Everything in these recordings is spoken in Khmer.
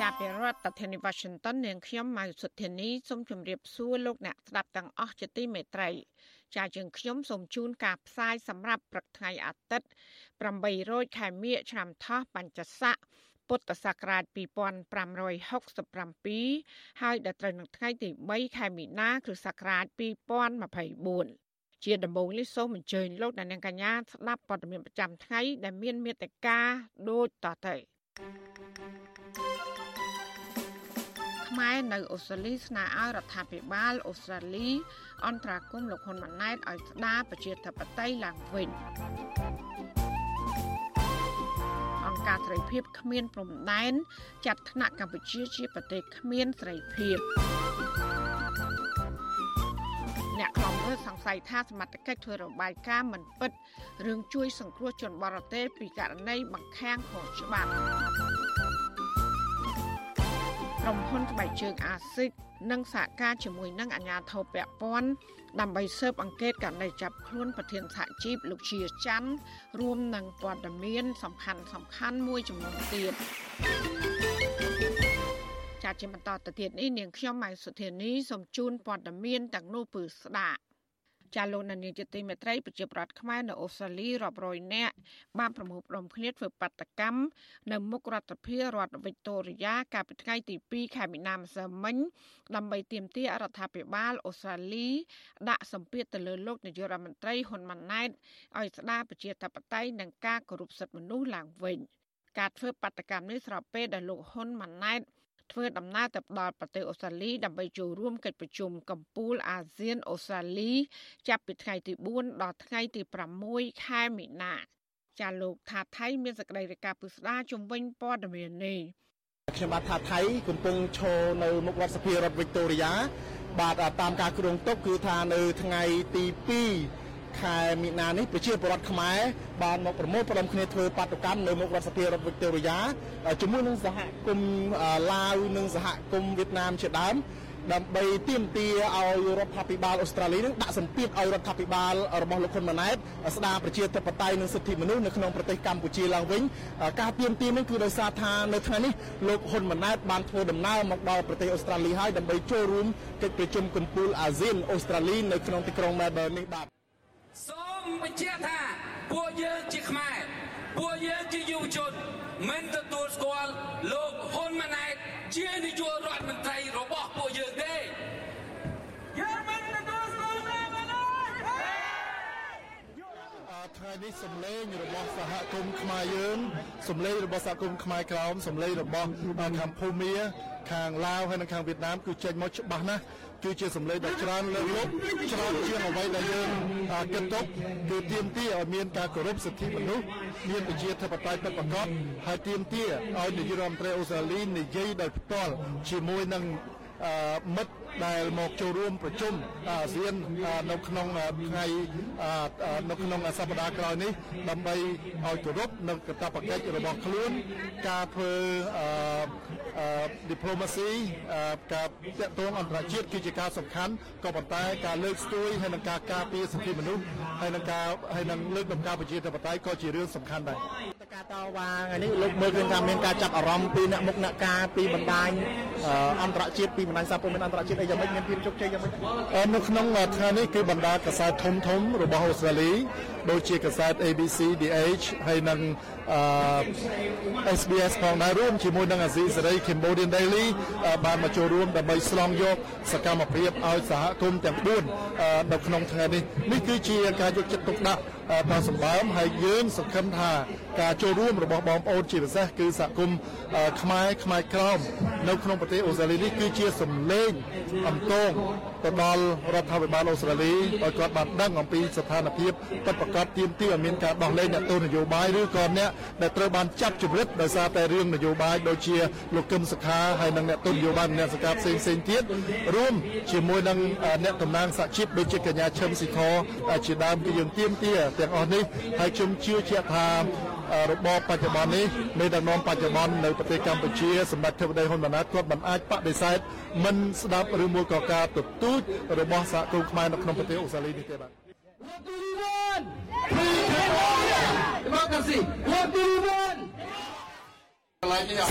ចាប់ពីរដ្ឋធានី Washington នាងខ្ញុំម៉ៅសុធានីសូមជម្រាបសួរលោកអ្នកស្ដាប់ទាំងអស់ជាទីមេត្រីចាយើងខ្ញុំសូមជូនការផ្សាយសម្រាប់ព្រឹកថ្ងៃអាទិត្យ800ខែមិញឆ្នាំថោះបัญចស័កពុទ្ធសករាជ2567ហើយដល់ត្រូវនឹងថ្ងៃទី3ខែមីនាគ្រិស្តសករាជ2024ជាដំបូងនេះសូមអញ្ជើញលោកអ្នកនាងកញ្ញាស្ដាប់ព័ត៌មានប្រចាំថ្ងៃដែលមានមេត្តាដូចតទៅ ខ្មែរនៅអូស្ត្រាលីស្នើឲ្យរដ្ឋាភិបាលអូស្ត្រាលីអន្តរាគមន៍លោកហ៊ុនម៉ាណែតឲ្យស្ដារប្រជាធិបតេយ្យឡើងវិញអង្គការសេរីភាពគ្មានព្រំដែនចាត់ថ្នាក់កម្ពុជាជាប្រទេសគ្មានសេរីភាព អ្នកខ្លំមើលសង្ស័យថាសមត្ថកិច្ចធ្វើរបាយការណ៍មិនពិតរឿងជួយសង្គ្រោះជនបរទេសពីករណីបង្ខាំងខុសច្បាប់ក្រុមហ៊ុនស្បែកជើងអាស៊ីកនិងសហការជាមួយនឹងអាជ្ញាធរពាក់ព័ន្ធដើម្បីស៊ើបអង្កេតករណីចាប់ខ្លួនប្រធានសហជីពលោកជាច័ន្ទរួមនឹងព័ត៌មានសំខាន់សំខាន់មួយចំនួនទៀតចាត់ ជាបន្តទៅទៀតនេះនាងខ្ញុំម៉ៃសុធានីសូមជូនព័ត៌មានទាំងនោះពឺស្ដាប់ចាលោកនានីជាទីមេត្រីប្រជាប្រដ្ឋខ្មែរនៅអូស្ត្រាលីរាប់រយនាក់បានប្រមូលផ្ដុំគ្នាធ្វើបាតកម្មនៅមុខរដ្ឋាភិបាលរដ្ឋវិកតូរីយ៉ាកាលពីថ្ងៃទី2ខែមីនាម្សិលមិញដើម្បីទាមទាររដ្ឋាភិបាលអូស្ត្រាលី ដាក់សម្ពាធទៅលើលោកនាយករដ្ឋមន្ត្រីហ៊ុនម៉ាណែតឲ្យស្ដារប្រជាធិបតេយ្យនិងការគោរពសិទ្ធិមនុស្សឡើងវិញការធ្វើបាតកម្មនេះស្របពេលដែលលោកហ៊ុនម៉ាណែត ធ្វើដំណើរទៅដល់ប្រទេសអូស្ត្រាលីដើម្បីចូលរួមកិច្ចប្រជុំកម្ពុជាអាស៊ានអូស្ត្រាលី ចាប់ពីថ្ងៃទី4ដល់ថ្ងៃទី6ខែមីនាចាលោកថាថៃមានសេចក្តីរាយការណ៍ពិស្ដារជំវិញព័ត៌មាននេះខ្ញុំបាទថាថៃកំពុងឈរនៅមុខរដ្ឋសភារដ្ឋវិកតូរីយ៉ាបាទតាមការគ្រោងទុកគឺថានៅថ្ងៃទី2 ខែមីនានេះប្រជាពលរដ្ឋខ្មែរបានមកប្រមូលផ្ដុំគ្នាធ្វើបាតកម្មនៅមុខរដ្ឋសភារដ្ឋវិកតូរីយ៉ាជាមួយនឹងសហគមន៍ឡាវនិងសហគមន៍វៀតណាមជាដើមដើម្បីទាមទារឲ្យរដ្ឋាភិបាលអូស្ត្រាលីនឹងដាក់សម្ពាធឲ្យរដ្ឋាភិបាលរបស់លោកហ៊ុនម៉ាណែតស្ដារប្រជាធិបតេយ្យនិងសិទ្ធិមនុស្សនៅក្នុងប្រទេសកម្ពុជាឡើងវិញការទាមទារនេះគឺដោយសារថានៅថ្ងៃនេះលោកហ៊ុនម៉ាណែតបានធ្វើដំណើរមកដល់ប្រទេសអូស្ត្រាលីហើយដើម្បីចូលរួមកិច្ចប្រជុំកំពូលអាស៊ានអូស្ត្រាលីនៅក្នុងទីក្រុង Melbourne នេះបាទ សូមបញ្ជាក់ថាពួកយើងជាខ្មែរពួកយើងជាយុវជនមិនទទួលស្គាល់លោកហ៊ុនម៉ាណែតជានាយករដ្ឋមន្ត្រីរបស់ពួកយើងទេយើងមិនទទួលស្គាល់ទេម៉ាណែតថ្ងៃនេះសម្លេងរបស់សហគមន៍ខ្មែរយើងសម្លេងរបស់សហគមន៍ខ្មែរក្រោមសម្លេងរបស់ខាងភូមាខាងឡាវហើយនិងខាងវៀតណាមគឺចេញមកច្បាស់ណាស់ គឺជាសម្លេងដ៏ច្រើនលើកលុបច្រើនជាងអ្វីដែលយើងគិតទុកគឺទាមទារឲ្យមានការគោរពសិទ្ធិមនុស្សមានប្រជាធិបតេយ្យពិតប្រាកដហើយទាមទារឲ្យនាយករដ្ឋមន្ត្រីអូស្ត្រាលីនិយាយដោយផ្ទាល់ជាមួយនឹងមិត្ត ដែលមកចូលរួមប្រជុំអាស៊ាននៅក្នុងថ្ងៃនៅក្នុងសប្តាហ៍ក្រោយនេះដើម្បីឲ្យគោរពនៅកាតព្វកិច្ចរបស់ខ្លួនការធ្វើអឺ diplomacy ការតាក់ទងអន្តរជាតិគឺជាការសំខាន់ក៏ប៉ុន្តែការលើកស្ទួយហើយនឹងការការពារសិទ្ធិមនុស្សហើយនឹងការហើយនឹងលើកដំណើរប្រជាធិបតេយ្យក៏ជារឿងសំខាន់ដែរការតវ៉ាថ្ងៃនេះលោកមើលឃើញថាមានការចាប់អារម្មណ៍ពីអ្នកមុខអ្នកការពីបណ្ដាញអន្តរជាតិពីបណ្ដាញសហព័ន្ធអន្តរជាតិអីយ៉ាងម៉េចមានភាពជោគជ័យយ៉ាងម៉េចនៅក្នុងថ្ងៃនេះគឺបណ្ដាកសែតធំធំរបស់អូស្ត្រាលី ដូចជាកសែត ABC DH ហើយនិង SBS ផងដែររួមជាមួយនឹងអាស៊ីសេរី Cambodian Daily បានមកចូលរួមដើម្បីស្លងយកសកម្មភាពឲ្យសហគមន៍ទាំង4នៅក្នុងថ្ងៃនេះនេះគឺជាការយកចិត្តទុកដាក់តាមសម្បើមហើយយើងសង្ឃឹមថាការចូលរួមរបស់បងប្អូនជាពិសេសគឺសហគមន៍ខ្មែរខ្មែរក្រមនៅក្នុងប្រទេសអូស្ត្រាលីនេះគឺជាសម្លេងអំទងទៅដល់រដ្ឋាភិបាលអូស្ត្រាលីឲ្យគាត់បានដឹងអំពីស្ថានភាពពិតប្រាកដទាមទារឲ្យមានការដោះលែងអ្នកទោសនយោបាយឬក៏អ្នកដែលត្រូវបានចាប់ជំរិតដោយសារតែរឿងនយោបាយដូចជាលោកកឹមសុខាហើយនិងអ្នកទោសនយោបាយអ្នកសកម្មផ្សេងផ្សេងទៀតរួមជាមួយនឹងអ្នកតំណាងសហជីពដូចជាកញ្ញាឈឹមស៊ីខជាដើមគឺយើងទាមទារទាំងអស់នេះហើយខ្ញុំជឿជាក់ថារបបបច្ចុប្បន្ននេះមេដឹកនាំបច្ចុប្បន្ននៅប្រទេសកម្ពុជាសម្ដេចធិបតីហ៊ុនម៉ាណែតគាត់មិនអាចបដិសេធមិនស្ដាប់ឬមួយក៏ការទទូចរបស់សហគមន៍ខ្មែរនៅក្នុងប្រទេសអូស្ត្រាលីនេះទេបាទ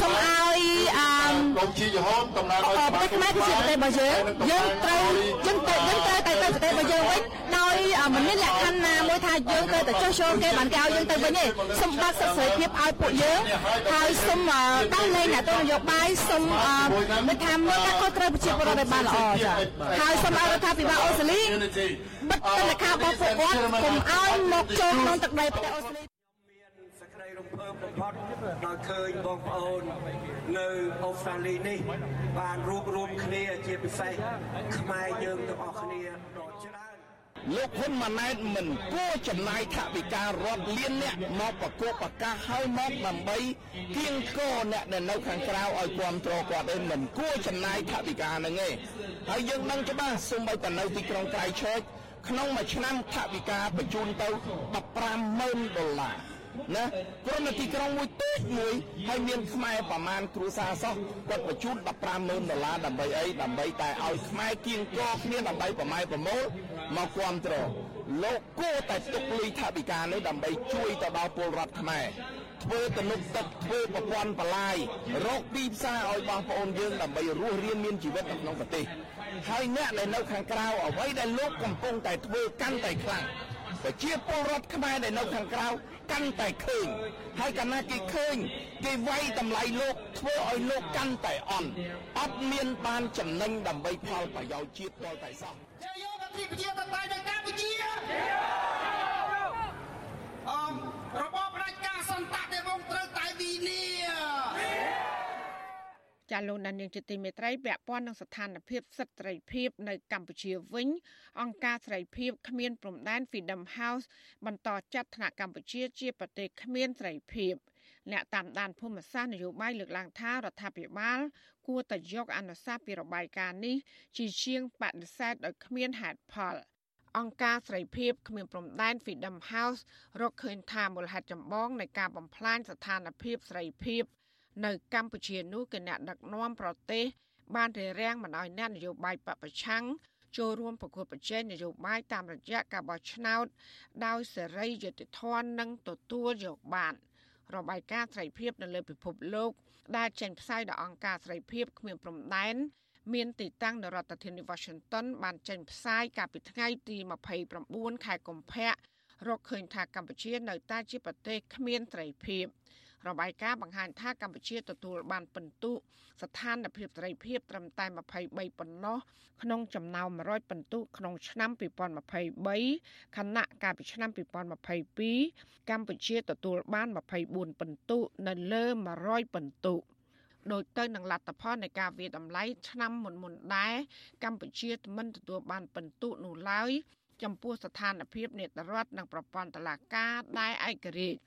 សូមឲ្យអឺលោកជាយហូនតំណាងឲ្យប្រទេសខ្មែរគឺជាប្រទេសរបស់យើងយើងត្រូវយើងទៅយើងត្រូវតែទៅប្រទេសរបស់យើងវិញដោ យមិនមានលក្ខខណ្ឌណាមួយថាយើងត្រូវតែចុះចូលគេបានគេឲ្យយើងទៅវិញទេសូមបើកសិទ្ធិសេរីភាពឲ្យពួកយើងហើយសូមដោះលែងអ្នកទស្សនយោបាយសូមមិនថាមើលការខុសត្រូវប្រជាពលរដ្ឋឲ្យបានល្អចា៎ហើយសូមឲ្យរដ្ឋាភិបាលអូស្ត្រាលីបិទទិដ្ឋាការរបស់ពួកគាត់កុំឲ្យមកចូលក្នុងទឹកដីប្រទេសអូស្ត្រាលីមានសក្តីរំភើបបំផុតដោយឃើញបងប្អូននៅអូស្ត្រាលីនេះ បានរួបរวมគ្នាជាពិសេសខ្មែរយើងទាំងអស់គ្នាដ៏ច្រើន លោកហ៊ុនម៉ាណែតមិនគួរចំណាយថវិការដ្ឋលានអ្នកមកប្រកបប្រកាសឲ្យមកដើម្បីគៀងគរអ្នកដែលនៅខាងក្រៅឲ្យគ្រប់គ្រងគាត់ឯងមិនគួរចំណាយថវិកាហ្នឹងទេហើយយើងដឹងច្បាស់សូម្បីតែនៅទីក្រុងក្រៃឈើក្នុងមួយឆ្នាំថវិកាបញ្ជូនទៅ150,000ដុល្លារណាព្រោះនៅទីក្រុងមួយតូចមួយហើយមានខ្មែរប្រមាណគ្រួសារសោះគាត់បញ្ជូន150,000ដុល្លារដើម្បីអីដើម្បីតែឲ្យខ្មែរគៀងគរគ្នាដើម្បីប្រម៉ែប្រមូល មកគ្រប់គ្រងលោកគួរតែទុកលុយថវិកានេះដើម្បីជួយទៅដល់ពលរដ្ឋខ្មែរធ្វើទំនប់ទឹកធ្វើប្រព័ន្ធបលាយរកទីផ្សារឲ្យបងប្អូនយើងដើម្បីរស់រានមានជីវិតនៅក្នុងប្រទេសហើយអ្នកដែលនៅខាងក្រៅអ្វីដែលលោកកំពុងតែធ្វើកាន់តែខ្លាំងប្រជាពលរដ្ឋខ្មែរដែលនៅខាងក្រៅកាន់តែឃើញហើយកាលណាគេឃើញគេវាយតម្លៃលោកធ្វើឲ្យលោកកាន់តែអន់អត់មានបានចំណេញដើម្បីផលប្រយោជន៍ជាតិតតែសោះជាយកអ ធិបជាតបៃនៅកម្ពុជាអមរបបផ្ដាច់ការសន្តៈដែលវងត្រូវតែវិនាចាលោកដានៀងជាទីមេត្រីពាក់ព័ន្ធនឹងស្ថានភាពសិទ្ធិសេរីភាពនៅកម្ពុជាវិញ អង្គការសេរីភាពគ្មានព្រំដែន Freedom House បន្តចាត់ថ្នាក់កម្ពុជាជាប្រទេសគ្មានសេរីភាពអ្នកតាមដានភូមិសាស្ត្រនយោបាយលើកឡើងថារដ្ឋាភិបាល គួរតែយកអនុសាសន៍ពីរបាយការណ៍នេះជាជាងបដិសេធដោយគ្មានហេតុផលអង្គការសេរីភាពគ្មានព្រំដែន Freedom House រកឃើញថាមូលហេតុចម្បងនៃការបំផ្លាញស្ថានភាពសេរីភាព នៅកម្ពុជានោះគឺអ្នកដឹកនាំប្រទេស បានរារាំងមិនឲ្យអ្នកនយោបាយបពប្រឆាំងចូលរួមប្រកួតប្រជែងនយោបាយតាមរយៈការបោះឆ្នោត ដោយសេរីយុត្តិធម៌និងទទួលយកបាន របាយការណ៍សេរីភាពនៅលើពិភពលោក ដែលចេញផ្សាយដោយអង្គការសេរីភាពគ្មានព្រំដែនមានទីតាំងនៅរដ្ឋធានី Washington បានចេញផ្សាយកាលពីថ្ងៃទី29ខែកុម្ភៈរកឃើញថាកម្ពុជានៅតែជាប្រទេសគ្មានសេរីភាព របាយការណ៍បង្ហាញថាកម្ពុជាទទួលបានពិន្ទុស្ថានភាពសេរីភាពត្រឹមតែ23ប៉ុណ្ណោះក្នុងចំណោម100ពិន្ទុក្នុងឆ្នាំ2023ខណៈកាលពីឆ្នាំ2022កម្ពុជាទទួលបាន24ពិន្ទុនៅលើ100ពិន្ទុដោយទៅនឹងលទ្ធផលនៃការវាតម្លៃឆ្នាំមុនមុនដែរកម្ពុជាមិនទទួលបានពិន្ទុនោះឡើយចំពោះស្ថានភាពនេតរដ្ឋនិងប្រព័ន្ធតុលាការដែលឯករាជ្យ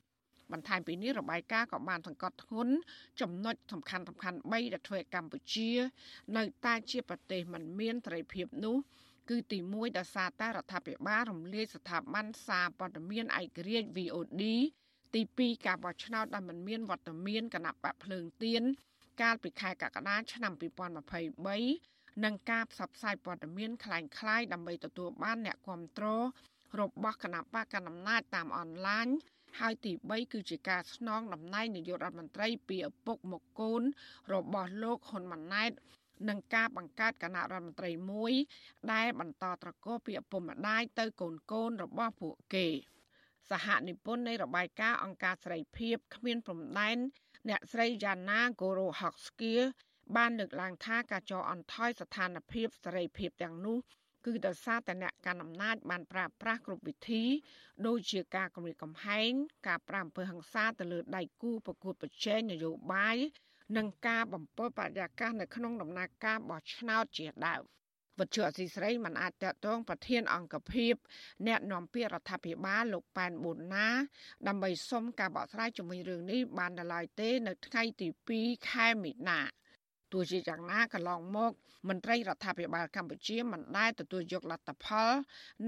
បន្ថែមពីនេះរបាយការណ៍ក៏បានសង្កត់ធ្ងន់ចំណុចសំខាន់សំខាន់3ដែលធ្វើឲ្យកម្ពុជា នៅតែជាប្រទេសមិនមានសេរីភាពនោះ គឺទី1ដោយសារតែរដ្ឋាភិបាលរំលាយស្ថាប័នសារព័ត៌មានឯករាជ្យ VOD ទី2ការបោះឆ្នោតដែលមិនមានវត្តមានគណៈបកភ្លើងទៀនកាលពីខែកក្កដាឆ្នាំ2023និងការផ្សព្វផ្សាយព័ត៌មានคล้ายៗដើម្បីទទួលបានអ្នកគ្រប់គ្រងរបស់គណៈបកកណ្ដាលអំណាចតាមអនឡាញ ហើយទី3គឺជាការស្នងតំណែងនាយករដ្ឋមន្ត្រីពីឪពុកមកកូន របស់លោកហ៊ុនម៉ាណែតនឹងការបង្កើតគណៈរដ្ឋមន្ត្រីមួយ ដែលបន្តត្រកូលពីឪពុកម្ដាយទៅកូនកូនរបស់ពួកគេសហនិពន្ធនៃរបាយការណ៍អង្គការសេរីភាពគ្មានព្រំដែនអ្នកស្រីយ៉ាណាហ្គូរ៉ូហុកស្គៀបានលើកឡើងថាការចោអន់ថយស្ថានភាពសេរីភាពទាំងនោះ គឺដោយសារតែអ្នកកាន់អំណាចបានប្រើប្រាស់គ្រប់វិធី ដូចជាការគម្រាមកំហែងការប្រាំអំពើហិង្សាទៅលើដៃគូប្រកួតប្រជែងនយោបាយនិងការបំពេញបរិយាកាសនៅក្នុងដំណើរការបោះឆ្នោតជាដើមវត្ថុអសីស្រីមិនអាចតតងប្រធានអង្គភិបអ្នកនាំពាក្យរដ្ឋាភិបាលលោកប៉ែនប៊ុនណា ដើម្បីសុំការបកស្រាយជំវិញរឿងនេះបានដល់ឡើយទេ នៅថ្ងៃទី2ខែមីនា ទោះជាយ៉ាងណាកន្លងមកមន្ត្រីរដ្ឋាភិបាលកម្ពុជាមិនដែលទទួលយកលទ្ធផល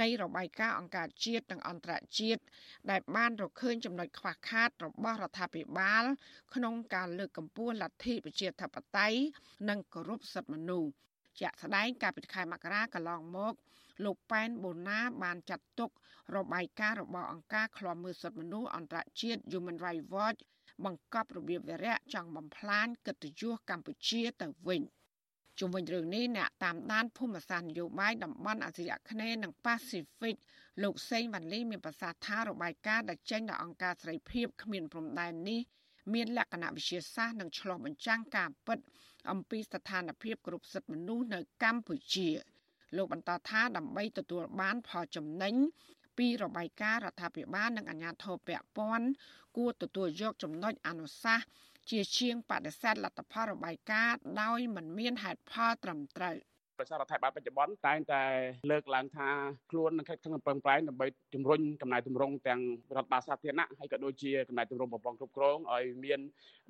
នៃរបាយការណ៍អង្គការជាតិនិងអន្តរជាតិដែលបានរកឃើញចំណុចខ្វះខាតរបស់រដ្ឋាភិបាល ក្នុងការលើកកម្ពស់លទ្ធិប្រជាធិបតេយ្យនិងគោរពសិទ្ធិមនុស្សជាក់ស្ដែងកាលពីខែមករាកន្លងមកលោកប៉ែនបូណាបានចាត់ទុករបាយការណ៍របស់អង្គការឃ្លាំមើលសិទ្ធិមនុស្សអន្តរជាតិ Human Rights Watch បង្កប់របៀបវារៈចង់បំផ្លាញកិត្តិយសកម្ពុជាទៅវិញជុំវិញរឿងនេះអ្នកតាមដានភូមិសាស្ត្រនយោបាយតំបន់អាស៊ីអាគ្នេយ៍និងប៉ាស៊ីហ្វិកលោកសេងវ៉ាន់លីមានប្រសាសន៍ថារបាយការណ៍ដែលចេញដោយអង្គការសេរីភាពគ្មានព្រំដែននេះមានលក្ខណៈវិទ្យាសាស្ត្រនិងឆ្លុះបញ្ចាំងការពិតអំពីស្ថានភាពគ្រប់សិទ្ធិមនុស្សនៅកម្ពុជាលោកបន្តថាដើម្បីទទួលបានផលចំណេញ ពីរបាយការណ៍រដ្ឋាភិបាលនិងអាជ្ញាធរពាក់ព័ន្ធគួរទទួលយកចំណុចអនុសាសន៍ជាជាងបដិសេធលទ្ធផលរបាយការណ៍ដោយមិនមានហេតុផលត្រឹមត្រូវ ប្រសាររដ្ឋាភិបាលបច្ចុប្បន្នតែងតែលើកឡើងថាខ្លួននឹងខិតខំប្រឹងប្រែងដើម្បីជំរុញកំណែទម្រង់ទាំងរដ្ឋបាលសាធារណៈហើយក៏ដូចជាកំណែទម្រង់ប្រព័ន្ធគ្រប់គ្រងឲ្យមាន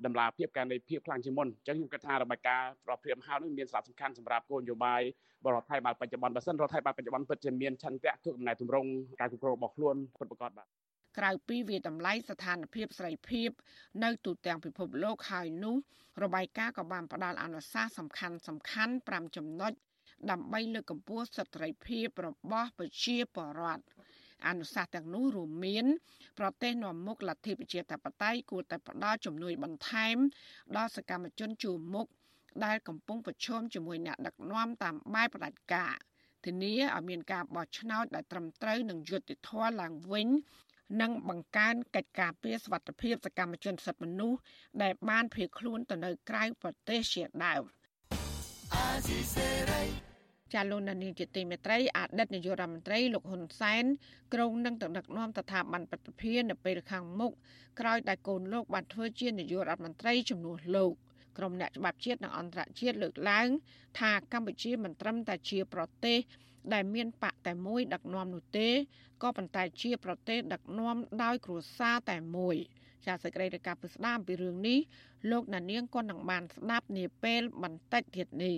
ដំណាភាពការនៃភាពខ្លាំងជាងមុនអញ្ចឹងខ្ញុំគិតថារបាយការណ៍រដ្ឋព្រាមហៅនេះមានសារៈសំខាន់សម្រាប់គោលនយោបាយបរដ្ឋាភិបាលបច្ចុប្បន្នបើសិនរដ្ឋាភិបាលបច្ចុប្បន្នពិតជាមានឆន្ទៈធ្វើកំណែទម្រង់ការគ្រប់គ្រងរបស់ខ្លួនពិតប្រាកដបាទក្រៅពីវាតម្លៃស្ថានភាពសេរីភាព នៅទូទាំងពិភពលោកហើយនោះរបាយការណ៍ក៏បានផ្ដល់អនុសាសន៍សំខាន់សំខាន់5ចំណុច ដើម្បីលើកកម្ពស់សិទ្ធិសេរីភាពរបស់ប្រជាពលរដ្ឋអនុសាសន៍ទាំងនោះរួមមាន ប្រទេសនាំមុខលទ្ធិប្រជាធិបតេយ្យគួរតែផ្ដល់ជំនួយបន្ថែម ដល់សកម្មជនជួរមុខដែលកំពុងប្រឈមជាមួយអ្នកដឹកនាំតាមបែបផ្ដាច់ការធានាឲ្យមានការបោះឆ្នោតដែលត្រឹមត្រូវនិងយុត្តិធម៌ឡើងវិញនិងបង្កើនកិច្ចការពារសវត្ថិភាពសកម្មជនសិទ្ធិមនុស្សដែលបានភៀសខ្លួនទៅនៅក្រៅប្រទេសជាដើម ចាលោកនានីជាទីមេត្រីអតីតនាយករដ្ឋមន្ត្រីលោកហ៊ុនសែនក្រុងនឹងដឹកនាំស្ថាប័នបព្វភានៅពេលខាងមុខក្រោយដែលកូនលោកបានធ្វើជានាយករដ្ឋមន្ត្រីជំនួសលោកក្រុមអ្នកច្បាប់ជាតិនិងអន្តរជាតិលើកឡើង ថាកម្ពុជាមិនត្រឹមតែជាប្រទេស ដែលមានបកតែមួយដឹកនាំនោះទេក៏ប៉ុន្តែជាប្រទេសដឹកនាំដោយគ្រួសារតែមួយចាសសេចក្តីរាយការណ៍ពិស្ដារអំពីរឿងនេះលោកណានៀងក៏នឹងបានស្ដាប់នាពេលបន្តិចទៀតនេះ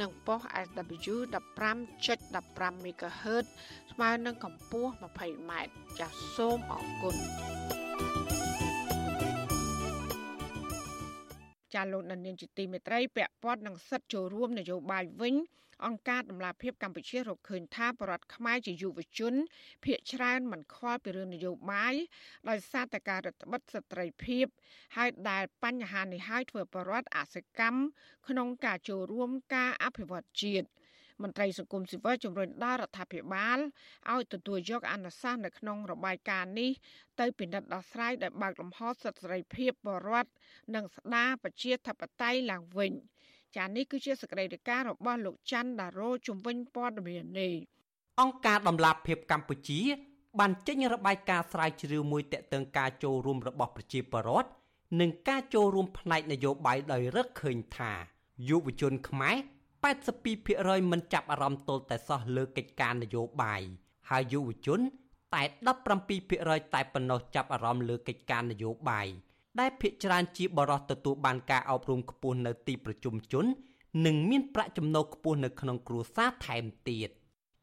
និងប៉ុស SW 15.15 MHz ស្មើនឹងកម្ពស់ 20m ចាសសូមអរគុណចាលោកនានីជាទីមេត្រីពាក់ព័ន្ធនឹងសិទ្ធិចូលរួមនយោបាយវិញ អង្គការដំឡាភិបកម្ពុជារកឃើញថាបរដ្ឋខ្មែរជាយុវជនភៀកច្រើនមិនខ្វល់ពីរឿងនយោបាយដោយសារតែការរដ្ឋបិទស្ត្រីភាពហើយដែលបញ្ហានេះហើយធ្វើបរដ្ឋអសកម្មក្នុងការចូលរួមការអភិវឌ្ឍជាតិមន្ត្រីសង្គមស៊ីវិលជំរុញដល់រដ្ឋាភិបាលឲ្យទទួលយកអនុសាសន៍នៅក្នុងរបាយការណ៍នេះទៅពិនិត្យដោះស្រាយដោយបើកលំហសិទ្ធិសេរីភាពបរដ្ឋនិងស្ដារប្រជាធិបតេយ្យឡើងវិញ ចានេះគឺជាសកម្មភាពរបស់លោកច័ន្ទដារ៉ូជំវិញព័ត៌មាននេះអង្គការដំឡាភិបកម្ពុជា បានចេញរបាយការណ៍ស្រាវជ្រាវមួយទាក់ទងការចូលរួមរបស់ប្រជាពលរដ្ឋនិងការចូលរួមផ្នែកនយោបាយដោយរកឃើញថាយុវជនខ្មែរ82%មិនចាប់អារម្មណ៍ទល់តែសោះលើកិច្ចការនយោបាយហើយយុវជនតែ17%តែប៉ុណ្ណោះចាប់អារម្មណ៍លើកិច្ចការនយោបាយ ដែលភាគច្រើនជាបរិសុទ្ធទទួលបានការអប់រំខ្ពស់នៅទីប្រជុំជន និងមានប្រាក់ចំណូលខ្ពស់នៅក្នុងគ្រួសារថែមទៀត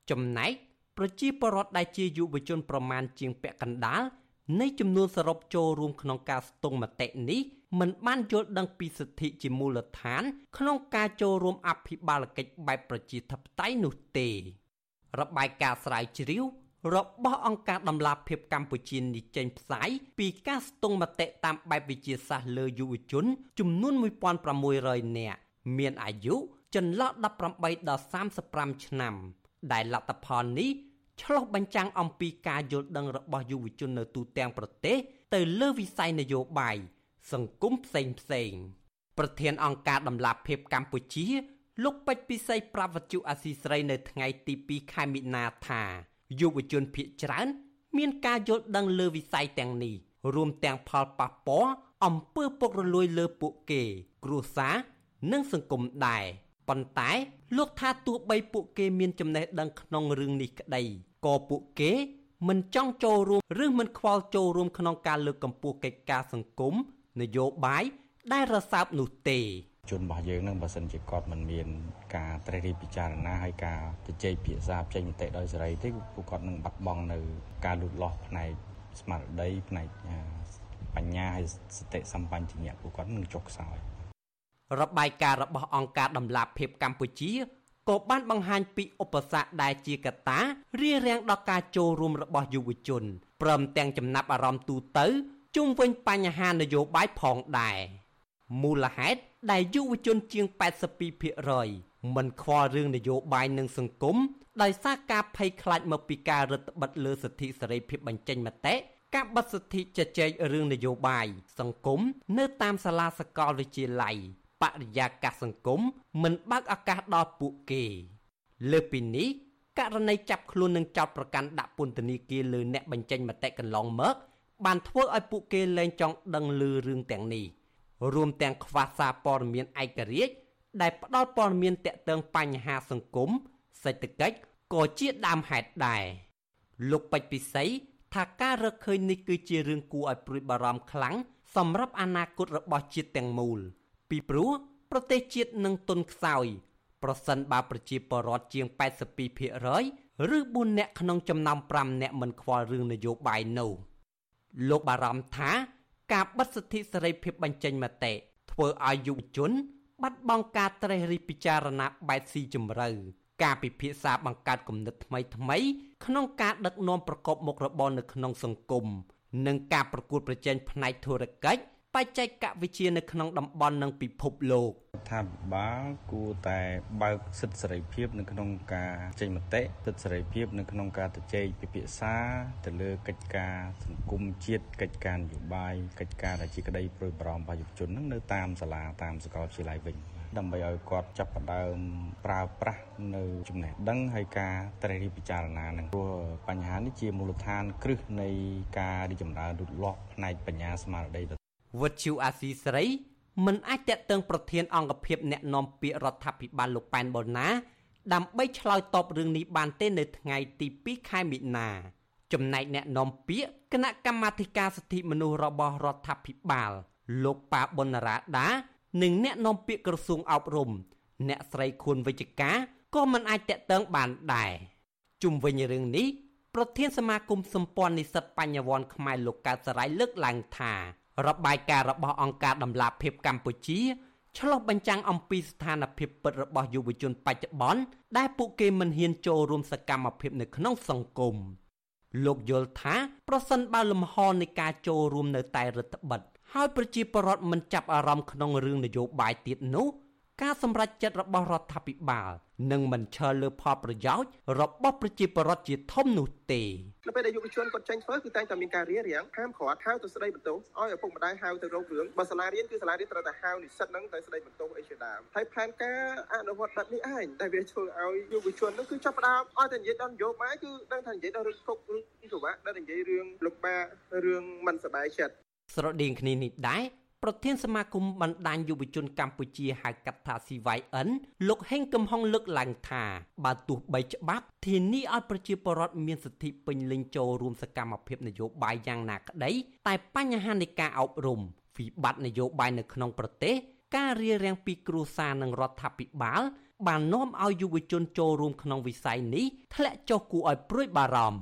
ចំណែកប្រជាពលរដ្ឋដែលជាយុវជនប្រមាណជាងពាក់កណ្ដាលនៃចំនួនសរុបចូលរួមក្នុងការស្ទង់មតិនេះមិនបានយល់ដឹងពីសិទ្ធិជាមូលដ្ឋាន ក្នុងការចូលរួមអភិបាលកិច្ចបែបប្រជាធិបតេយ្យនោះទេ របាយការណ៍ស្រាវជ្រាវ របស់អង្គការដំឡាភិបកម្ពុជានេះចេញផ្សាយពីការស្ទង់មតិតាមបែបវិទ្យាសាស្ត្រលើយុវជន ចំនួន1600នាក់មានអាយុចន្លោះ18ដល់35ឆ្នាំ ដែលលទ្ធផលនេះឆ្លុះបញ្ចាំងអំពីការយល់ដឹងរបស់យុវជននៅទូទាំងប្រទេស ទៅលើវិស័យនយោបាយសង្គមផ្សេងផ្សេងប្រធានអង្គការដំឡាភិបកម្ពុជាលោកពេជ្រពិសីប្រវត្តិអាស៊ីស្រីនៅថ្ងៃទី2ខែមិនិនាថា យុវជនភៀកច្រើន មានការយល់ដឹងលើវិស័យទាំងនេះរួមទាំងផលប៉ះពាល់អំពើពុករលួយលើពួកគេ គ្រួសារនិងសង្គមដែរប៉ុន្តែលោកថាទោះបីពួកគេមានចំណេះដឹងក្នុងរឿងនេះក្តីក៏ពួកគេមិនចង់ចូលរួមឬមិនខ្វល់ចូលរួមក្នុងការលើកកម្ពស់កិច្ចការសង្គមនយោបាយដែលរសើបនោះទេ ជនរបស់យើងនឹងបើសិនជាគាត់មិនមានការត្រេះរិះពិចារណាហើយការជជែកភាសាផ្សេងមតិដោយសេរីទេពួកគាត់នឹងបាត់បង់នៅការលូតលាស់ផ្នែកស្មារតីផ្នែកបញ្ញាហើយសតិសម្បញ្ញៈពួកគាត់នឹងចុះខ្សោយរបាយការណ៍របស់អង្គការដំឡាភិបកម្ពុជាក៏បានបង្ហាញពីឧបសគ្គដែលជាកត្តារារាំងដល់ការចូលរួមរបស់យុវជនព្រមទាំងចំណាប់អារម្មណ៍ទូទៅជុំវិញបញ្ហានយោបាយផងដែរ មូលហេតុដែលយុវជនជាង82%មិនខ្វល់រឿងនយោបាយនិងសង្គមដោយសារការភ័យខ្លាចមកពីការរឹតបន្តឹងលើសិទ្ធិសេរីភាពបញ្ចេញមតិការបិទសិទ្ធិជជែករឿងនយោបាយសង្គមនៅតាមសាលាសកលវិទ្យាល័យបរិយាកាសសង្គមមិនបើកឱកាសដល់ពួកគេលើពីនេះករណីចាប់ខ្លួននិងចោទប្រកាន់ដាក់ពន្ធនាគារលើអ្នកបញ្ចេញមតិកន្លងមកបានធ្វើឲ្យពួកគេលែងចង់ដឹងឮរឿងទាំងនេះ រួមទាំងខ្វះសារព័ត៌មានឯករាជ្យដែលផ្ដល់ព័ត៌មានតាក់ទងបញ្ហាសង្គមសេដ្ឋកិច្ចក៏ជាដើមហេតុដែរលោកពេជ្រពិសីថាការរកឃើញនេះគឺជារឿងគួរឲ្យព្រួយបារម្ភខ្លាំងសម្រាប់អនាគតរបស់ជាតិទាំងមូល ពីព្រោះប្រទេសជាតិនឹងទុនខ្សោយប្រសិនបើប្រជាពលរដ្ឋជាង82%ឬ4នាក់ក្នុងចំណោម5នាក់មិនខ្វល់រឿងនយោបាយនោះលោកបារម្ភថា ការបិទសិទ្ធិសេរីភាពបញ្ចេញមតិធ្វើឲ្យយុវជន បាត់បង់ការត្រេះរិះពិចារណាបែបស៊ីជម្រៅការពិភាក្សាបង្កើតគំនិតថ្មីថ្មីក្នុងការដឹកនាំប្រកបមុខរបរនៅក្នុងសង្គមនិងការប្រកួតប្រជែងផ្នែកធុរកិច្ច បច្ចេកវិទ្យានៅក្នុងតំបន់និងពិភពលោកថាបាលគួរតែបើកសិទ្ធិសេរីភាពនៅក្នុងការចេញមតិសិទ្ធិសេរីភាពនៅក្នុងការជជែកពិភាក្សាទៅលើកិច្ចការសង្គមជាតិកិច្ចការនយោបាយកិច្ចការដែលជាក្តីព្រួយបារម្ភរបស់យុវជននឹងនៅតាមសាលាតាមសាកលវិទ្យាល័យវិញដើម្បីឲ្យគាត់ចាប់ផ្ដើមប្រើប្រាស់នៅចំណេះដឹងហើយការត្រេះរិះពិចារណានឹងព្រោះបញ្ហានេះជាមូលដ្ឋានគ្រឹះនៃការរីកចម្រើនលូតលាស់ផ្នែកបញ្ញាស្មារតី វុទ្ធុអាស៊ីសេរីមិនអាចតាក់ទងប្រធានអង្គភិបអ្នកណែនាំពាក្យរដ្ឋាភិបាលលោកប៉ែនបូណា ដើម្បីឆ្លើយតបរឿងនេះបានទេនៅថ្ងៃទី2ខែមិនិនាចំណែកអ្នកនាំពាក្យគណៈកម្មាធិការសិទ្ធិមនុស្សរបស់រដ្ឋាភិបាលលោកប៉ាប៊ុនរ៉ាដានិងអ្នកនាំពាក្យក្រសួងអប់រំ អ្នកស្រីខួនវិជ្ជការក៏មិនអាចតាក់ទងបានដែរជុំវិញរឿងនេះប្រធានសមាគមសម្ព័ន្ធនិស្សិតបញ្ញវន្តខ្មែរលោកកើតសរាយលើកឡើងថា របាយការណ៍របស់អង្គការដំឡាភិបកម្ពុជាឆ្លុះបញ្ចាំងអំពីស្ថានភាពពិតរបស់យុវជនបច្ចុប្បន្នដែលពួកគេមិនហ៊ានចូលរួមសកម្មភាពនៅក្នុងសង្គមលោកយល់ថាប្រសិនបើលំហនៃការចូលរួមនៅតែរដ្ឋបិទហើយប្រជាពលរដ្ឋមិនចាប់អារម្មណ៍ក្នុងរឿងនយោបាយទៀតនោះការសម្រេចចិត្តរបស់រដ្ឋាភិបាល នឹងមិនឈលលើផលប្រយោជន៍របស់ប្រជាពលរដ្ឋជាធំនោះទេនៅពេលដែលយុវជនគាត់ចេញធ្វើគឺតែងតែមានការរៀបរៀងហាមឃាត់ហៅទៅស្ដីបន្ទោសឲ្យឪពុកម្ដាយហៅទៅរករឿងបើសាលារៀនគឺសាលារៀនត្រូវតែហៅនិស្សិតហ្នឹងទៅស្ដីបន្ទោសអីជាដើមហើយផែនការអនុវត្តបែបនេះឯងតែវាធ្វើឲ្យយុវជនហ្នឹងគឺចាប់ផ្ដើមឲ្យតែនិយាយដល់នយោបាយគឺដឹងថានិយាយដល់រឿងគុករឿងពិបាកដល់និយាយរឿងលំបាករឿងមិនសบายចិត្តស្រដៀងគ្នានេះដែរ ប្រធានសមាគមបណ្ដាញយុវជនកម្ពុជាហៅកាត់ថា CYN លោកហេងកំហុងលើកឡើងថាបើទោះបីច្បាប់ធានាឲ្យប្រជាពលរដ្ឋមានសិទ្ធិពេញលេញចូលរួមសកម្មភាពនយោបាយយ៉ាងណាក្តីតែបញ្ហានៃការអប់រំវិបត្តិនយោបាយនៅក្នុងប្រទេស ការរារាំងពីគ្រួសារនិងរដ្ឋាភិបាលបាននាំឲ្យយុវជនចូលរួមក្នុងវិស័យនេះធ្លាក់ចុះគួរឲ្យព្រួយបារម្ភ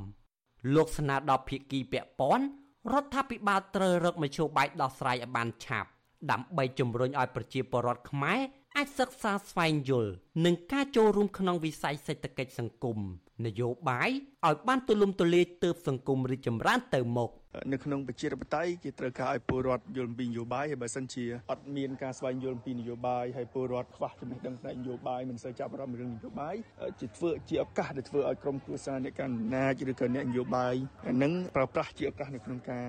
លោកស្នើដល់ភាគីពាក់ព័ន្ធ រដ្ឋាភិបាលត្រូវរកមធ្យោបាយដោះស្រាយឲ្យបានឆាប់ដើម្បីជំរុញឲ្យប្រជាពលរដ្ឋខ្មែរអាចសិក្សាស្វែងយល់នឹងការចូលរួមក្នុងវិស័យសេដ្ឋកិច្ចសង្គម នយោបាយឲ្យបានទូលំទូលាយទើបសង្គមរីកចម្រើនទៅមុខនៅក្នុងប្រជាធិបតេយ្យគេត្រូវការឲ្យពលរដ្ឋយល់អំពីនយោបាយហើយបើសិនជាអត់មានការស្វែងយល់អំពីនយោបាយហើយពលរដ្ឋខ្វះចំណេះដឹងផ្នែកនយោបាយមិនសូវចាប់អារម្មណ៍រឿងនយោបាយជាធ្វើជាឱកាសដែលធ្វើឲ្យក្រុមគ្រួសារអ្នកកាន់អំណាចឬក៏អ្នកនយោបាយនឹងប្រើប្រាស់ជាឱកាសនៅក្នុងការ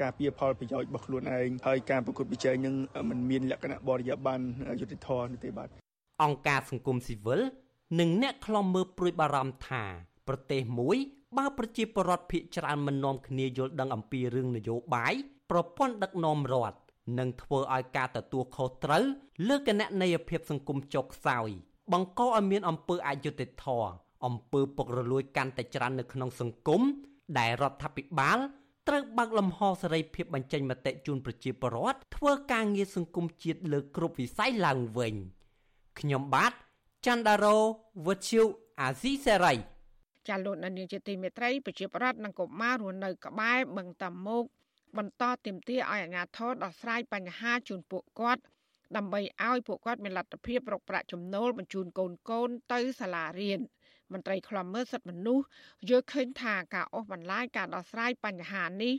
ការពៀផលប្រយោជន៍របស់ខ្លួនឯងហើយការប្រកួតប្រជែងនឹងมันមានលក្ខណៈបរិយាបន្នយុតិធធនទេបាទអង្គការសង្គមស៊ីវិល និងអ្នកខ្លំមើលព្រួយបារម្ភថាប្រទេសមួយបើប្រជាពលរដ្ឋភាគច្រើនមិននាំគ្នាយល់ដឹងអំពីរឿងនយោបាយប្រព័ន្ធដឹកនាំរដ្ឋនឹងធ្វើឲ្យការទទួលខុសត្រូវលើគណនេយ្យភាពសង្គមចុះខ្សោយបង្កឲ្យមានអំពើអយុត្តិធម៌អំពើពុករលួយកាន់តែច្រើននៅក្នុងសង្គមដែលរដ្ឋាភិបាលត្រូវបើកលំហសេរីភាពបញ្ចេញមតិជូនប្រជាពលរដ្ឋធ្វើការងារសង្គមជាតិលើគ្រប់វិស័យឡើងវិញខ្ញុំបាទ ច័ន្ទដារោវុទ្ធុអាស៊ីសេរីចាលោកនាងជាទីមេត្រីប្រជាប្រដ្ឋនិងកុមាររស់នៅក្បែរបឹងតាមុកបន្តទាមទារឲ្យអាជ្ញាធរដោះស្រាយបញ្ហាជូនពួកគាត់ដើម្បីឲ្យពួកគាត់មានលទ្ធភាពរកប្រាក់ចំណូលបញ្ជូនកូនកូនទៅសាលារៀនមន្ត្រីខ្លំមើលសិទ្ធិមនុស្សយល់ឃើញថាការអូសបន្លាយការដោះស្រាយបញ្ហានេះ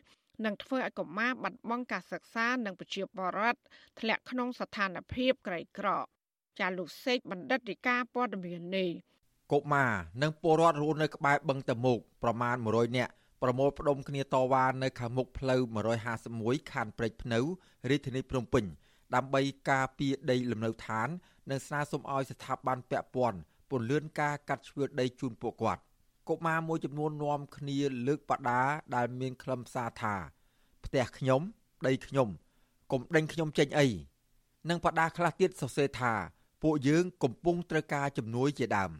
នឹងធ្វើឲ្យកុមារបាត់បង់ការសិក្សានិងប្រជាពលរដ្ឋធ្លាក់ក្នុងស្ថានភាពក្រីក្រ ចាលោកសេកបណ្ឌិតរីកាព័ត៌មាននេះកុមារនិងពលរដ្ឋរស់នៅក្បែរបឹងតមុកប្រមាណ100នាក់ប្រមូលផ្ដុំគ្នាតវ៉ានៅខាងមុខផ្លូវ151ខណ្ឌព្រែកភ្នៅរាជធានីភ្នំពេញដើម្បីការពារដីលំនៅឋាន និងស្នើសុំឲ្យស្ថាប័នពាក់ព័ន្ធពន្លឿនការកាត់ជ្រឿដីជូនពួកគាត់កុមារមួយចំនួននាំគ្នាលើកបដាដែលមានខ្លឹមសារថា ផ្ទះខ្ញុំដីខ្ញុំកុំដេញខ្ញុំចេញអីនិងបដាខ្លះទៀតសរសេរថា ពួកយើងកំពុងត្រូវការជំនួយជាដើម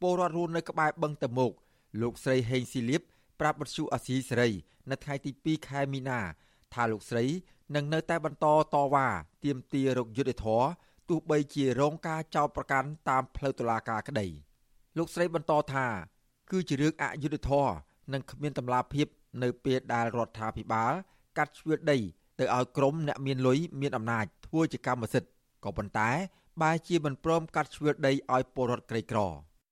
ពលរដ្ឋរស់នៅក្បែរបឹងតមោកលោកស្រីហេងស៊ីលៀបប្រាប់បទសុអាស៊ីសេរី នៅថ្ងៃទី2ខែមីនាថាលោកស្រីនឹងនៅតែបន្តតវ៉ាទាមទាររកយុត្តិធម៌ទោះបីជារងការចោទប្រកាន់តាមផ្លូវតុលាការក្តីលោកស្រីបន្តថា គឺជារឿងអយុត្តិធម៌និងគ្មានតម្លាភាពនៅពេលដែលរដ្ឋាភិបាល កាត់ជ្រឿដីទៅឲ្យក្រុមអ្នកមានលុយមានអំណាចធ្វើជាកម្មសិទ្ធិក៏ប៉ុន្តែ បែរជាមិនព្រមកាត់ជ្រឿដីឲ្យពលរដ្ឋក្រីក្រ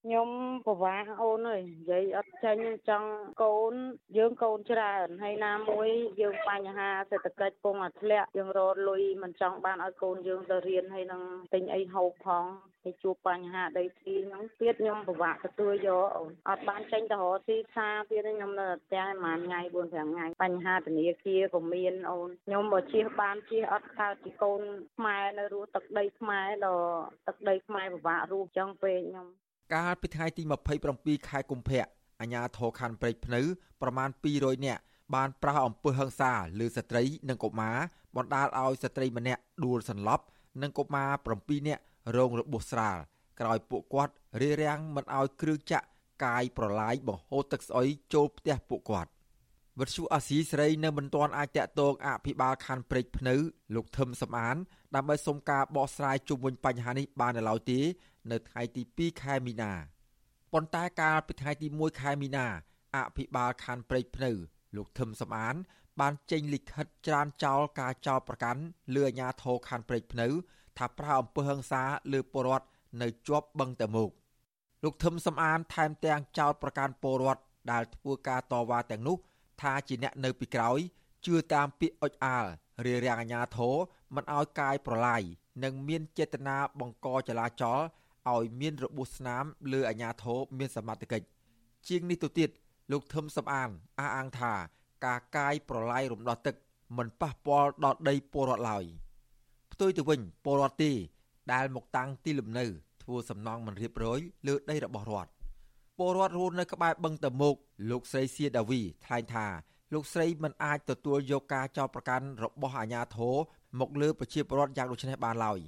ខ្ញុំពិបាកអូនអើយនិយាយអត់ចាញ់ចង់កូន យើងកូនច្រើនហើយណាមួយយើងបញ្ហាសេដ្ឋកិច្ចពងអាធ្លាក់យើងរត់លុយមិនចង់បានឲ្យកូនយើងទៅរៀនហើយនឹងទិញអីហូបផងហើយជួបបញ្ហាដីធ្លីហ្នឹងទៀតខ្ញុំពិបាកទទួលយកអូនអត់បានចេញទៅរកទីផ្សារទៀតខ្ញុំនៅផ្ទះប្រហែលថ្ងៃ4 5ថ្ងៃបញ្ហាធនាគារក៏មានអូនខ្ញុំបើជិះបានជិះអត់កើតពីកូនខ្មែរនៅរស់ទឹកដីខ្មែរដល់ទឹកដីខ្មែរពិបាករស់ចឹងពេកខ្ញុំ កាលពីថ្ងៃទី27ខែកុម្ភៈអាជ្ញាធរខណ្ឌព្រែកភ្នៅប្រមាណ200នាក់បានប្រោសអំពើហិង្សាលើស្ត្រីនិងកុមារបណ្ដាលឲ្យស្ត្រីម្នាក់ដួលសន្លប់និងកុមារ7នាក់រងរបួសស្រាលក្រោយពួកគាត់រារាំងមិនឲ្យគ្រឿងចាក់កាយប្រឡាយបង្ហូរទឹកស្អុយចូលផ្ទះពួកគាត់វិទ្យុអាស៊ីសេរីនៅមិនទាន់អាចតាក់ទងអភិបាលខណ្ឌព្រែកភ្នៅលោកថឹមសំអានដើម្បីសុំការបកស្រាយជុំវិញបញ្ហានេះបាននៅឡើយទេ នៅថ្ងៃទី2ខែមីនាប៉ុន្តែកាលពីថ្ងៃទី1ខែមីនាអភិបាលខណ្ឌព្រែកភ្នៅលោកថឹមសំអាន បានចេញលិខិតច្រានចោលការចោទប្រកាន់លើអាជ្ញាធរខណ្ឌព្រែកភ្នៅ ថាប្រើអំពើហិង្សាលើពលរដ្ឋនៅជាប់បឹងតមោកលោកថឹមសំអានថែមទាំងចោទប្រកាន់ពលរដ្ឋដែលធ្វើការតវ៉ាទាំងនោះ ថាជាអ្នកនៅពីក្រោយជឿតាមពាក្យអុចអាលរារាំងអាជ្ញាធរមិនឲ្យកាយប្រឡាយនិងមានចេតនាបង្កចលាចល ឲ្យមានរបួសស្នាមលើអាជ្ញាធរមានសមត្ថកិច្ចជាងនេះទៅទៀតលោកធឹមសំអាងអះអាងថាការកាយប្រឡាយរំដោះទឹកមិនប៉ះពាល់ដល់ដីពលរដ្ឋឡើយផ្ទុយទៅវិញពលរដ្ឋទេដែលមកតាំងទីលំនៅធ្វើសំណង់មិនរៀបរយលើដីរបស់រដ្ឋពលរដ្ឋរស់នៅក្បែរបឹងតមោកលោកស្រីសៀដាវីថ្លែងថាលោកស្រីមិនអាចទទួលយកការចោទប្រកាន់របស់អាជ្ញាធរមកលើប្រជាពលរដ្ឋយ៉ាងដូចនេះបានឡើយ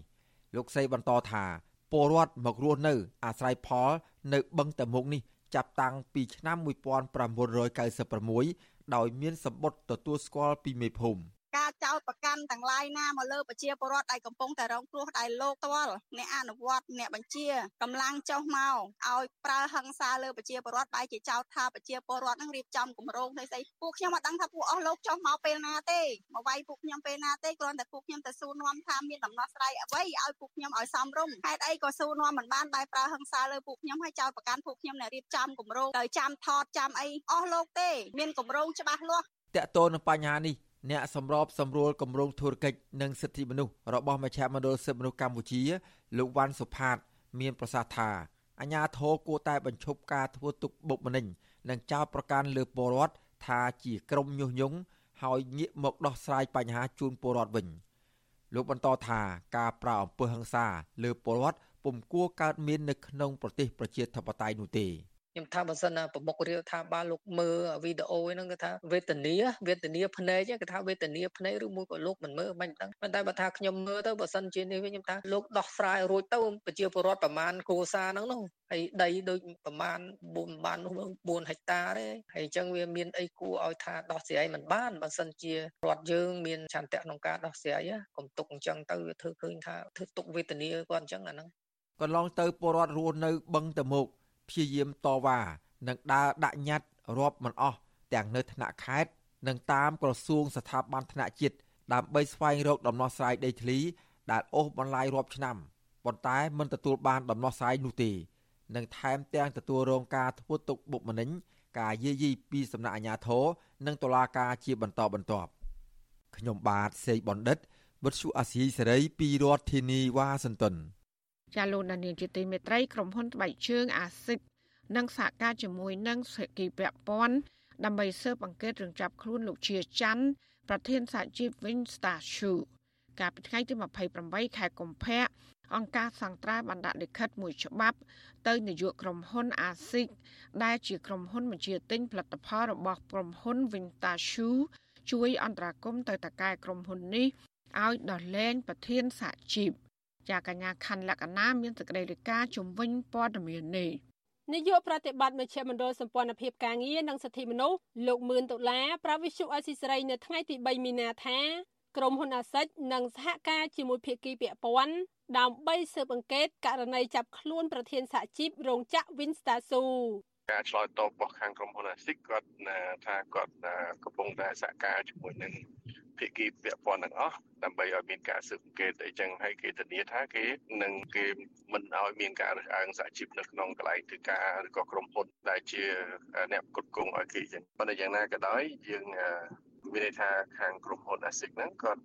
លោកស្រីបន្តថា ពលរដ្ឋមករស់នៅអាស្រ័យផលនៅបឹងតមុកនេះចាប់តាំងពីឆ្នាំ1996ដោយមានសម្បត្តិទទួលស្គាល់ពីមេភូមិ ការចោតប្រកាន់ទាំងឡាយណាមកលើប្រជាពលរដ្ឋដែលកំពុងតែរងគ្រោះដែលលោកផ្ទាល់អ្នកអនុវត្តអ្នកបញ្ជាកម្លាំងចុះមកឲ្យប្រើហិង្សាលើប្រជាពលរដ្ឋបែរជាចោទថាប្រជាពលរដ្ឋនឹងរៀបចំគម្រោងផ្សេងៗពួកខ្ញុំអត់ដឹងថាពួកអស់លោកចុះមកពេលណាទេមកវាយពួកខ្ញុំពេលណាទេគ្រាន់តែពួកខ្ញុំទៅសួរនាំថាមានដំណោះស្រាយអ្វីឲ្យពួកខ្ញុំឲ្យសមរម្យហេតុអីក៏សួរនាំមិនបានបែរប្រើហិង្សាលើពួកខ្ញុំឲ្យចោទប្រកាន់ពួកខ្ញុំអ្នករៀបចំគម្រោងដោយចាំថតចាំអីអស់លោកទេ មានគម្រោងច្បាស់លាស់តកតូននឹងបញ្ហានេះ អ្នកសម្របសម្រួលគម្រោងធុរកិច្ចនិងសិទ្ធិមនុស្សរបស់មជ្ឈមណ្ឌលសិទ្ធិមនុស្សកម្ពុជាលោកវ៉ាន់សុផាត មានប្រសាសន៍ថាអាញាធរគួរតែបញ្ឈប់ការធ្វើទុកបុកម្នេញនិងចោទប្រកាន់លើពលរដ្ឋថាជាក្រុមញុះញង់ហើយងាកមកដោះស្រាយបញ្ហាជូនពលរដ្ឋវិញលោកបន្តថាការប្រើអំពើហិង្សាលើពលរដ្ឋពុំគួរកើតមាននៅក្នុងប្រទេសប្រជាធិបតេយ្យនោះទេ ខ្ញុំថាបើសិនណាប្រមុខរាជថាបាលលោកមើលវីដេអូហ្នឹងគេថាវេទនាវេទនាភ្នែកគេថាវេទនាភ្នែកឬមួយក៏លោកមិនមើលមិនដឹងប៉ុន្តែបើថាខ្ញុំមើលទៅបើសិនជានេះវិញខ្ញុំថាលោកដោះស្រាយរួចទៅប្រជាពលរដ្ឋប្រមាណគ្រួសារហ្នឹងនោះហើយដីដូចប្រមាណ4ប្រមាណ4ហិកតាទេហើយអញ្ចឹងវាមានអីគួរឲ្យថាដោះស្រាយមិនបានបើសិនជារដ្ឋយើងមានឆន្ទៈក្នុងការដោះស្រាយកុំទុកអញ្ចឹងទៅវាធ្វើឃើញថាធ្វើទុកវេទនាគាត់អញ្ចឹងអាហ្នឹងកន្លងទៅពលរដ្ឋរស់នៅបឹងតមុក ព្យាយាមតវ៉ានិងដើរដាក់ញត្តិរាប់មិនអស់ទាំងនៅថ្នាក់ខេត្តនិងតាមក្រសួងស្ថាប័នថ្នាក់ជាតិដើម្បីស្វែងរកដំណោះស្រាយដីធ្លីដែលអូសបន្លាយរាប់ឆ្នាំប៉ុន្តែមិនទទួលបានដំណោះស្រាយនោះទេនិងថែមទាំងទទួលរងការធ្វើទុកបុកម្នេញការយាយីពីសំណាក់អាជ្ញាធរនិងតុលាការជាបន្តបន្ទាប់ខ្ញុំបាទសេកបណ្ឌិតវុទ្ធុអាស៊ីសេរីពីរដ្ឋធានីវ៉ាស៊ីនតោន ចាលោកនានីជាទីមេត្រីក្រុមហ៊ុនត្បែកជើងអាស៊ីតនិងសហការជាមួយនឹងសហគីពព័ន្ធដើម្បីស៊ើបអង្កេតរឿងចាប់ខ្លួនលោកជាច័ន្ទប្រធានសហជីព Winstar Shoe កាលពីថ្ងៃទី28ខែកុម្ភៈអង្គការសង្ត្រាបានដាក់លិខិតមួយច្បាប់ ទៅនាយកក្រុមហ៊ុន ASIC ដែលជាក្រុមហ៊ុនបញ្ជាទិញផលិតផលរបស់ក្រុមហ៊ុន Winstar Shoe ជួយអន្តរាគមន៍ទៅតកែក្រុមហ៊ុននេះឲ្យដោះលែងប្រធានសហជីព ចាកញ្ញាខណ្ឌលក្ខណាមានសេចក្តីរាយការណ៍ជំវិញព័ត៌មាននេះនាយកប្រតិបត្តិមជ្ឈមណ្ឌលសម្ព័ន្ធភាពការងារនិងសិទ្ធិមនុស្សលោកមឿនដុល្លារប្រាវិសុអស៊ីសេរីនៅថ្ងៃទី3មីនាថាក្រុមហ៊ុនអាសិចនឹងសហការជាមួយភាគីពាក់ព័ន្ធដើម្បីស៊ើបអង្កេតករណីចាប់ខ្លួនប្រធានសហជីពរោងចក្រ Winstasu ការឆ្លើយតបរបស់ខាងក្រុមហ៊ុនអាស៊ីគាត់ថាគាត់កំពុងតែសហការជាមួយនឹង ភាគីពាក់ព័ន្ធទាំងអស់ដើម្បីឲ្យមានការស៊ើបអង្កេតអីចឹងហើយគេធានាថាគេនឹងគេមិនឲ្យមានការរើសអើងសហជីពនៅក្នុងកន្លែងធ្វើការឬក៏ក្រុមហ៊ុនដែលជាអ្នកគ្រប់គ្រងឲ្យគេចឹងប៉ុន្តែយ៉ាងណាក៏ដោយយើង មានន័យថាខាងក្រុមហ៊ុន ASIC ហ្នឹងគាត់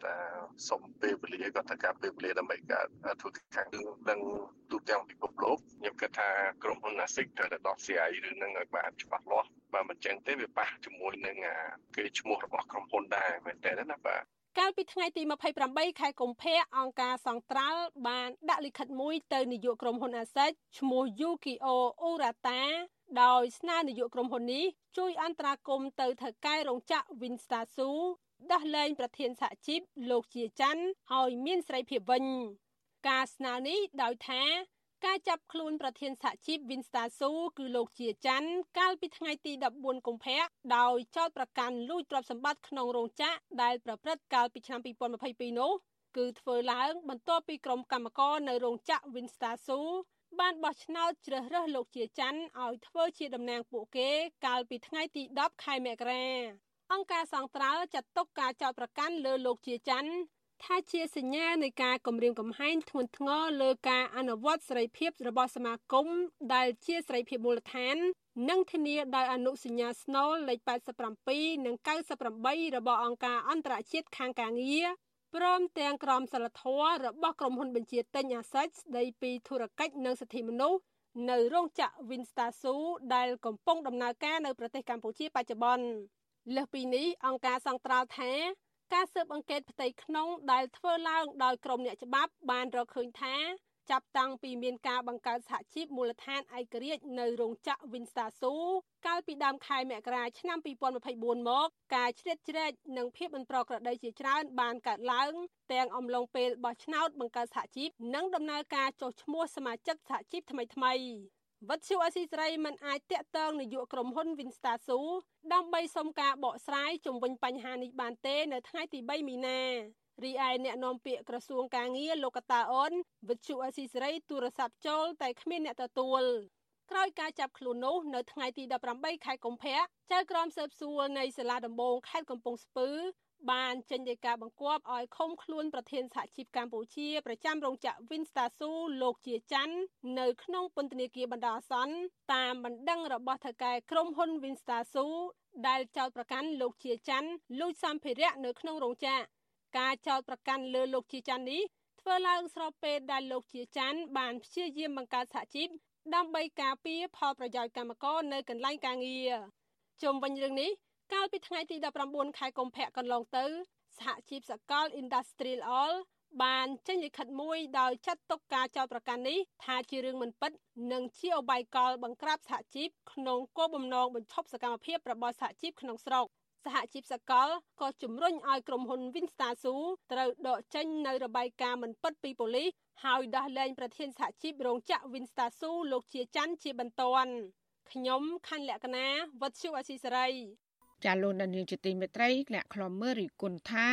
សុំពេលវេលាគាត់ត្រូវការពេលវេលាដើម្បីការធ្វើខាងនឹងទូទាំងពិភពលោកខ្ញុំគិតថាក្រុមហ៊ុន ASIC ត្រូវតែដោះស្រាយរឿងហ្នឹងឲ្យបានច្បាស់លាស់បើមិនចឹងទេវាប៉ះជាមួយនឹងគេឈ្មោះរបស់ក្រុមហ៊ុនដែរមែនតើណាបាទកាលពីថ្ងៃទី28ខែកុម្ភៈអង្គការសង្ត្រាល់បានដាក់លិខិតមួយទៅនាយកក្រុមហ៊ុនអាសេចឈ្មោះ Yukio Urata ដោយស្នើនាយកក្រុមហ៊ុននេះជួយអន្តរាគមន៍ទៅថៅកែរោងចក្រ Winstasu ដោះលែងប្រធានសហជីពលោកជាច័ន្ទឲ្យមានសេរីភាពវិញ ការស្នើនេះដោយថាការចាប់ខ្លួនប្រធានសហជីព Winstasu គឺលោកជាច័ន្ទកាលពីថ្ងៃទី14កុម្ភៈដោយចោទប្រកាន់លួចទ្រព្យសម្បត្តិក្នុងរោងចក្រដែលប្រព្រឹត្តកាលពីឆ្នាំ2022នោះគឺធ្វើឡើងបន្ទាប់ពីក្រុមកម្មករនៅរោងចក្រ Winstasu បានបោះឆ្នោតជ្រើសរើសលោកជាច័ន្ទឲ្យធ្វើជាតំណាងពួកគេកាលពីថ្ងៃទី10ខែមករាអង្គការសង្ត្រាល់ចាត់ទុកការចោទប្រកាន់លើលោកជាច័ន្ទថាជាសញ្ញានៃការគំរាមកំហែងធ្ងន់ធ្ងរលើការអនុវត្តសេរីភាពរបស់សមាគមដែលជាសេរីភាពមូលដ្ឋាន និងធានាដោយអនុសញ្ញាស្នូលលេខ87និង98របស់អង្គការអន្តរជាតិខាងការងារ ព្រមទាំងក្រមសីលធម៌របស់ក្រុមហ៊ុនបញ្ជាទិញអាសេចស្ដីពីធុរកិច្ចនិងសិទ្ធិមនុស្សនៅរោងចក្រ Winstasu ដែលកំពុងដំណើរការនៅប្រទេសកម្ពុជាបច្ចុប្បន្នលើសពីនេះអង្គការសង្ត្រាល់ថាការស៊ើបអង្កេតផ្ទៃក្នុងដែលធ្វើឡើងដោយក្រុមអ្នកច្បាប់បានរកឃើញថា ចាប់តាំងពីមានការបង្កើតសហជីពមូលដ្ឋានឯករាជ្យនៅរោងចក្រ Winstasu កាលពីដើមខែមករាឆ្នាំ2024មកការជ្រៀតជ្រែកនិងភាពមិនប្រក្រតីជាច្រើនបានកើតឡើងទាំងអំឡុងពេលបោះឆ្នោតបង្កើតសហជីពនិងដំណើរការចុះឈ្មោះសមាជិកសហជីពថ្មីៗវត្តឈូអស៊ីសេរីមិនអាចតាក់ទងនាយកក្រុមហ៊ុន Winstasu ដើម្បីសុំការបកស្រាយជុំវិញបញ្ហានេះបានទេ នៅថ្ងៃទី3មីនា រីឯអ្នកនាំពាក្យក្រសួងកាងារលោកកតាអូនវិទ្យុអស៊ីសេរីទូរស័ព្ទចូលតែគ្មានអ្នកទទួលក្រោយការចាប់ខ្លួននោះនៅថ្ងៃទី18ខែកុម្ភៈចៅក្រមស៊ើបសួរនៃសាលាដំបងខេត្តកំពង់ស្ពឺបានចេញដីកាបង្គាប់ឲ្យឃុំខ្លួនប្រធានសហជីពកម្ពុជាប្រចាំរោងចក្រ Winstasu លោកជាច័ន្ទនៅក្នុងពន្ធនាគារបណ្ដោះអាសន្នតាមបណ្ដឹងរបស់ថៅកែក្រុមហ៊ុន Winstasu ដែលចោទប្រកាន់លោកជាច័ន្ទលួចសម្ភារៈនៅក្នុងរោងចក្រ ការចោទប្រកាន់លើលោកជាច័ន្ទនេះធ្វើឡើងស្របពេលដែលលោកជាច័ន្ទបានព្យាយាមបង្កើតសហជីពដើម្បីការពារផលប្រយោជន៍កម្មករនៅកន្លែងការងារជុំវិញរឿងនេះកាលពីថ្ងៃទី19ខែកុម្ភៈកន្លងទៅសហជីពសកល Industrial All បានចេញលិខិតមួយដោយចាត់ទុកការចោទប្រកាន់នេះថាជារឿងមិនពិតនិងជាអបាយកលបង្ក្រាបសហជីពក្នុងគោលបំណងបញ្ឈប់សកម្មភាពរបស់សហជីពក្នុងស្រុក សហជីពសកលក៏ជំរុញឲ្យក្រុមហ៊ុន Winstasu ត្រូវដកចេញនៅរបាយការណ៍មិនពិតពីប៉ូលីសហើយដោះលែងប្រធានសហជីពរោងចក្រ Winstasu លោកជាច័ន្ទជាបន្ទាន់ខ្ញុំខណ្ឌលក្ខណាវត្តឈូអសីសេរីចាលោកនានីជាទីមេត្រីអ្នកខ្លំមើលរីគុណថា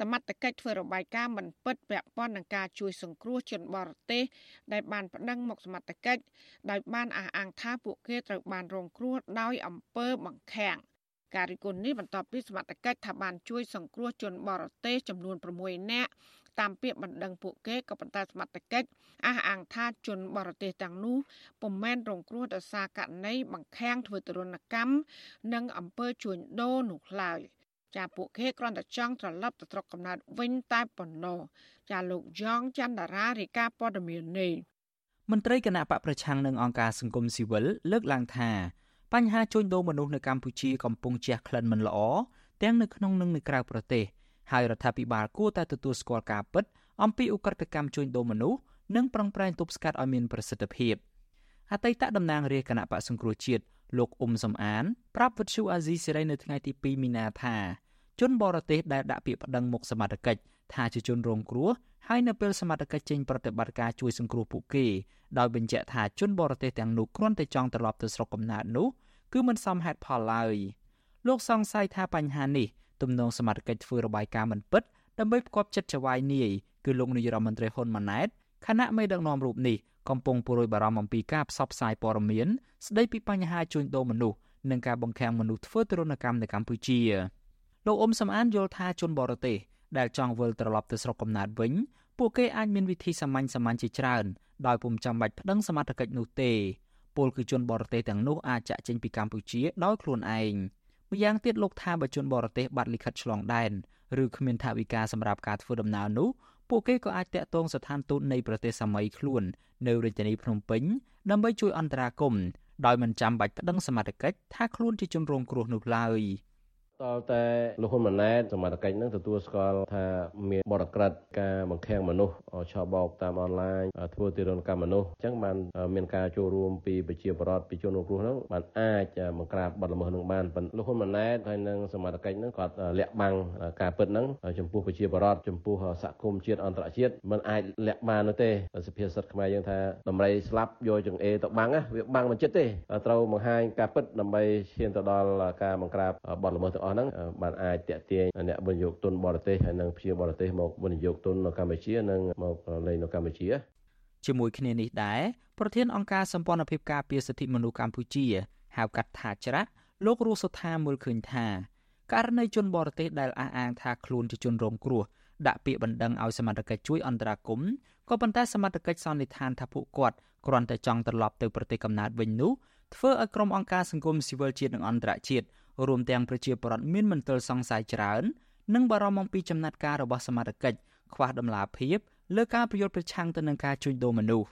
សមត្ថកិច្ចធ្វើរបាយការណ៍មិនពិតពាក់ព័ន្ធនឹងការជួយសង្គ្រោះជនបរទេសដែលបានប្តឹងមកសមត្ថកិច្ចដោយបានអះអាងថាពួកគេត្រូវបានរងគ្រោះដោយអំពើបង្ខាំង ការរិះគន់នេះបន្ទាប់ពីសមត្ថកិច្ចថាបានជួយសង្គ្រោះជនបរទេសចំនួន6នាក់តាមពាក្យបណ្ដឹងពួកគេក៏ប៉ុន្តែសមត្ថកិច្ចអះអាងថាជនបរទេសទាំងនោះពុំមែនរងគ្រោះដោយសារករណីបង្ខាំងធ្វើទរណកម្មនិងអំពើជួញដូរនោះឡើយចាពួកគេគ្រាន់តែចង់ត្រឡប់ទៅស្រុកកំណើតវិញតែប៉ុណ្ណោះចាលោកយ៉ងច័ន្ទតារារាយការណ៍ព័ត៌មាននេះមន្ត្រីគណៈបកប្រឆាំងនិងអង្គការសង្គមស៊ីវិលលើកឡើងថា បញ្ហាជួញដូរមនុស្សនៅកម្ពុជាកំពុងជះក្លិនមិនល្អទាំងនៅក្នុងនិងនៅក្រៅប្រទេសហើយរដ្ឋាភិបាលគួរតែទទួលស្គាល់ការពិតអំពីឧក្រិដ្ឋកម្មជួញដូរមនុស្សនិងប្រឹងប្រែងទប់ស្កាត់ឲ្យមានប្រសិទ្ធភាពអតីតតំណាងរាជគណៈបកសង្គ្រោះជាតិលោកអ៊ុំសំអានប្រាប់វិទ្យុអាស៊ីសេរីនៅថ្ងៃទី2មីនាថាជនបរទេសដែលដាក់ពាក្យប្តឹងមុខសមត្ថកិច្ច ថាជាជនរងគ្រោះហើយនៅពេលសមត្ថកិច្ចចេញប្រតិបត្តិការជួយសង្គ្រោះពួកគេដោយបញ្ជាក់ថាជនបរទេសទាំងនោះគ្រាន់តែចង់ត្រឡប់ទៅស្រុកកំណើតនោះគឺមិនសមហេតុផលឡើយលោកសង្ស័យថាបញ្ហានេះទំនងសមត្ថកិច្ចធ្វើរបាយការណ៍មិនពិតដើម្បីផ្គប់ចិត្តចវាយនាយគឺលោកនាយរដ្ឋមន្ត្រីហ៊ុនម៉ាណែតគណៈមេដឹកនាំរូបនេះកំពុងពួរយបារម្ភអំពីការផ្សព្វផ្សាយព័ត៌មានស្ដីពីបញ្ហាជួញដូរមនុស្សនិងការបង្ខាំងមនុស្សធ្វើទរណកម្មនៅកម្ពុជាលោកអ៊ុំសំអានយល់ថាជនបរទេស ដែលចង់វិលត្រឡប់ទៅស្រុកកំណើតវិញពួកគេអាចមានវិធីសាមញ្ញសាមញ្ញជាច្រើនដោយពុំចាំបាច់ប្តឹងសមត្ថកិច្ចនោះទេពលគឺជនបរទេសទាំងនោះអាចចាក់ចេញពីកម្ពុជាដោយខ្លួនឯងម្យ៉ាងទៀតលោកថាបើជនបរទេសបាត់លិខិតឆ្លងដែនឬគ្មានថវិកាសម្រាប់ការធ្វើដំណើរនោះពួកគេក៏អាចតាក់ទងស្ថានទូតនៃប្រទេសសាមីខ្លួននៅរាជធានីភ្នំពេញដើម្បីជួយអន្តរាគមន៍ដោយមិនចាំបាច់ប្តឹងសមត្ថកិច្ចថាខ្លួនជាជនរងគ្រោះនោះឡើយ។ តលតែលោកហ៊ុនម៉ាណែតសមត្ថកិច្ចនឹងទទួលស្គាល់ថាមានបទក្រិតការបង្ខាំងមនុស្សឆោបោកតាមអនឡាញធ្វើទារុណកម្មមនុស្សអញ្ចឹងបានមានការចូលរួមពីប្រជាពលរដ្ឋពីជនរងគ្រោះហ្នឹងបានអាចបង្ក្រាបបទល្មើសនឹងបានប៉ុន្តែលោកហ៊ុនម៉ាណែតហើយនឹងសមត្ថកិច្ចហ្នឹងគាត់លាក់បាំងការពិតហ្នឹងចំពោះប្រជាពលរដ្ឋចំពោះសហគមន៍ជាតិអន្តរជាតិมันអាចលាក់បាននោះទេសភាសិតខ្មែរយើងថាដំរីស្លាប់យកចង្អេរទៅបាំងវាបាំងមិនចិត្តទេត្រូវបង្ហាញការពិតដើម្បីឈានទៅដល់ការបង្ក្រាបបទល្មើសទាំងអស់ហ្នឹងបានអាចតាក់ទាញអ្នកវិនិយោគទុនបរទេសហើយនិងព្យាបរទេសមកវិនិយោគទុននៅកម្ពុជានិងមកលេងនៅកម្ពុជាជាមួយគ្នានេះដែរប្រធានអង្គការសម្ព័ន្ធភាពការពារសិទ្ធិមនុស្សកម្ពុជាហៅកាត់ថាច្រាក់លោករស់សុថាមើលឃើញថាករណីជនបរទេសដែលអះអាងថាខ្លួនជាជនរងគ្រោះដាក់ពាក្យបណ្ដឹងឲ្យសមត្ថកិច្ចជួយអន្តរាគមន៍ក៏ប៉ុន្តែសមត្ថកិច្ចសន្និដ្ឋានថាពួកគាត់គ្រាន់តែចង់ត្រឡប់ទៅប្រទេសកំណើតវិញនោះធ្វើឲ្យក្រុមអង្គការសង្គមស៊ីវិលជាតិនិងអន្តរជាតិ រួមទាំងប្រជាពលរដ្ឋមានមន្ទិលសង្ស័យច្រើននិងបារម្ភអំពីចំណាត់ការរបស់សមាជិកខ្វះដំណាភៀបលើការប្រយុទ្ធប្រឆាំងទៅនឹងការជួញដូរមនុស្ស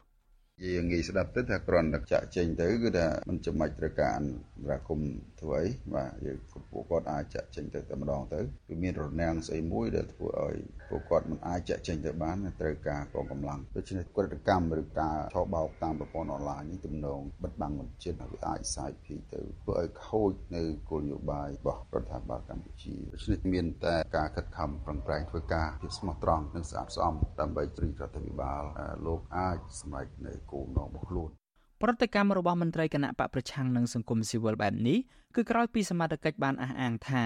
យើងងាយស្ដាប់ទៅថាគ្រាន់តែចាក់ចេញទៅគឺថាមិនចាំបាច់ត្រូវការអន្តរាគមធ្វើអីបាទយើងពួកគាត់អាចចាក់ចេញទៅតែម្ដងទៅគឺមានរនាំងស្អីមួយដែលធ្វើឲ្យពួកគាត់មិនអាចចាក់ចេញទៅបានត្រូវការកងកម្លាំងដូច្នេះក្រិតកម្មឬការឆោបោកតាមប្រព័ន្ធអនឡាញនេះទំនងបិទបាំងមិនចិត្តវាអាចសាយភីទៅធ្វើឲ្យខូចនៅគោលនយោបាយរបស់រដ្ឋាភិបាលកម្ពុជាដូច្នេះមានតែការខិតខំប្រឹងប្រែងធ្វើការភាពស្មោះត្រង់និងស្អាតស្អំដើម្បីជ្រីរដ្ឋាភិបាលលោកអាចសម្រេចនៅគោលបំណងរបស់ខ្លួនប្រតិកម្មរបស់មន្ត្រីគណៈបកប្រឆាំងនិងសង្គមស៊ីវិលបែបនេះគឺក្រោយពីសមត្ថកិច្ចបានអះអាងថា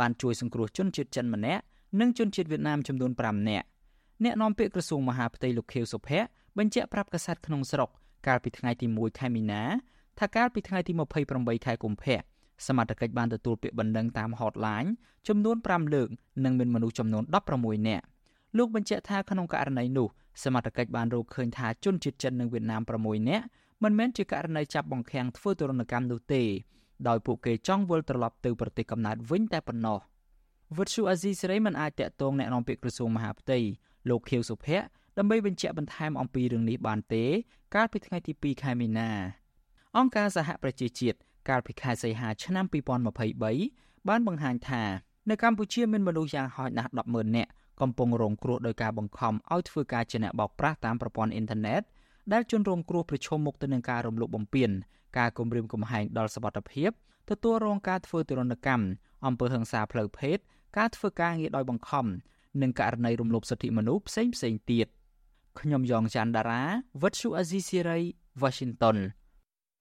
បានជួយសង្គ្រោះជនជាតិចិនម្នាក់និងជនជាតិវៀតណាមចំនួន5នាក់អ្នកនាំពាក្យក្រសួងមហាផ្ទៃលោកខៀវសុភ័ក្របញ្ជាក់ប្រាប់កាសែតក្នុងស្រុកកាលពីថ្ងៃទី1ខែមីនាថាកាលពីថ្ងៃទី28ខែកុម្ភៈសមត្ថកិច្ចបានទទួលពាក្យបណ្ដឹងតាម hotline ចំនួន5លើកនិងមានមនុស្សចំនួន16នាក់លោកបញ្ជាក់ថាក្នុងករណីនោះ សមត្ថកិច្ចបានរកឃើញថាជនជាតិចិននិងវៀតណាម6នាក់មិនមែនជាករណីចាប់បង្ខាំងធ្វើទរណកម្មនោះទេដោយពួកគេចង់វិលត្រឡប់ទៅប្រទេសកំណើតវិញតែប៉ុណ្ណោះវិទ្យុអាស៊ីសេរីមិនអាចតាក់ទងអ្នកនាំពាក្យក្រសួងមហាផ្ទៃលោកខៀវសុភ័ក្រដើម្បីបញ្ជាក់បន្ថែមអំពីរឿងនេះបានទេ កាលពីថ្ងៃទី2ខែមីនាអង្គការសហប្រជាជាតិកាលពីខែសីហាឆ្នាំ2023បានបង្ហាញថានៅកម្ពុជាមានមនុស្សយ៉ាងហោចណាស់100,000នាក់ កំពុងរងគ្រោះដោយការបង្ខំឲ្យធ្វើការជាអ្នកបោកប្រាស់តាមប្រព័ន្ធអ៊ីនធឺណិតដែលជនរងគ្រោះប្រឈមមុខទៅនឹងការរំលោភបំពានការគំរាមកំហែងដល់សុវត្ថិភាពទទួលរងការធ្វើទរណកម្មអំពើហិង្សាផ្លូវភេទការធ្វើការងារដោយបង្ខំនិងករណីរំលោភសិទ្ធិមនុស្សផ្សេងផ្សេងទៀតខ្ញុំយ៉ងច័ន្ទដារាវិទ្យុអាស៊ីសេរី Washington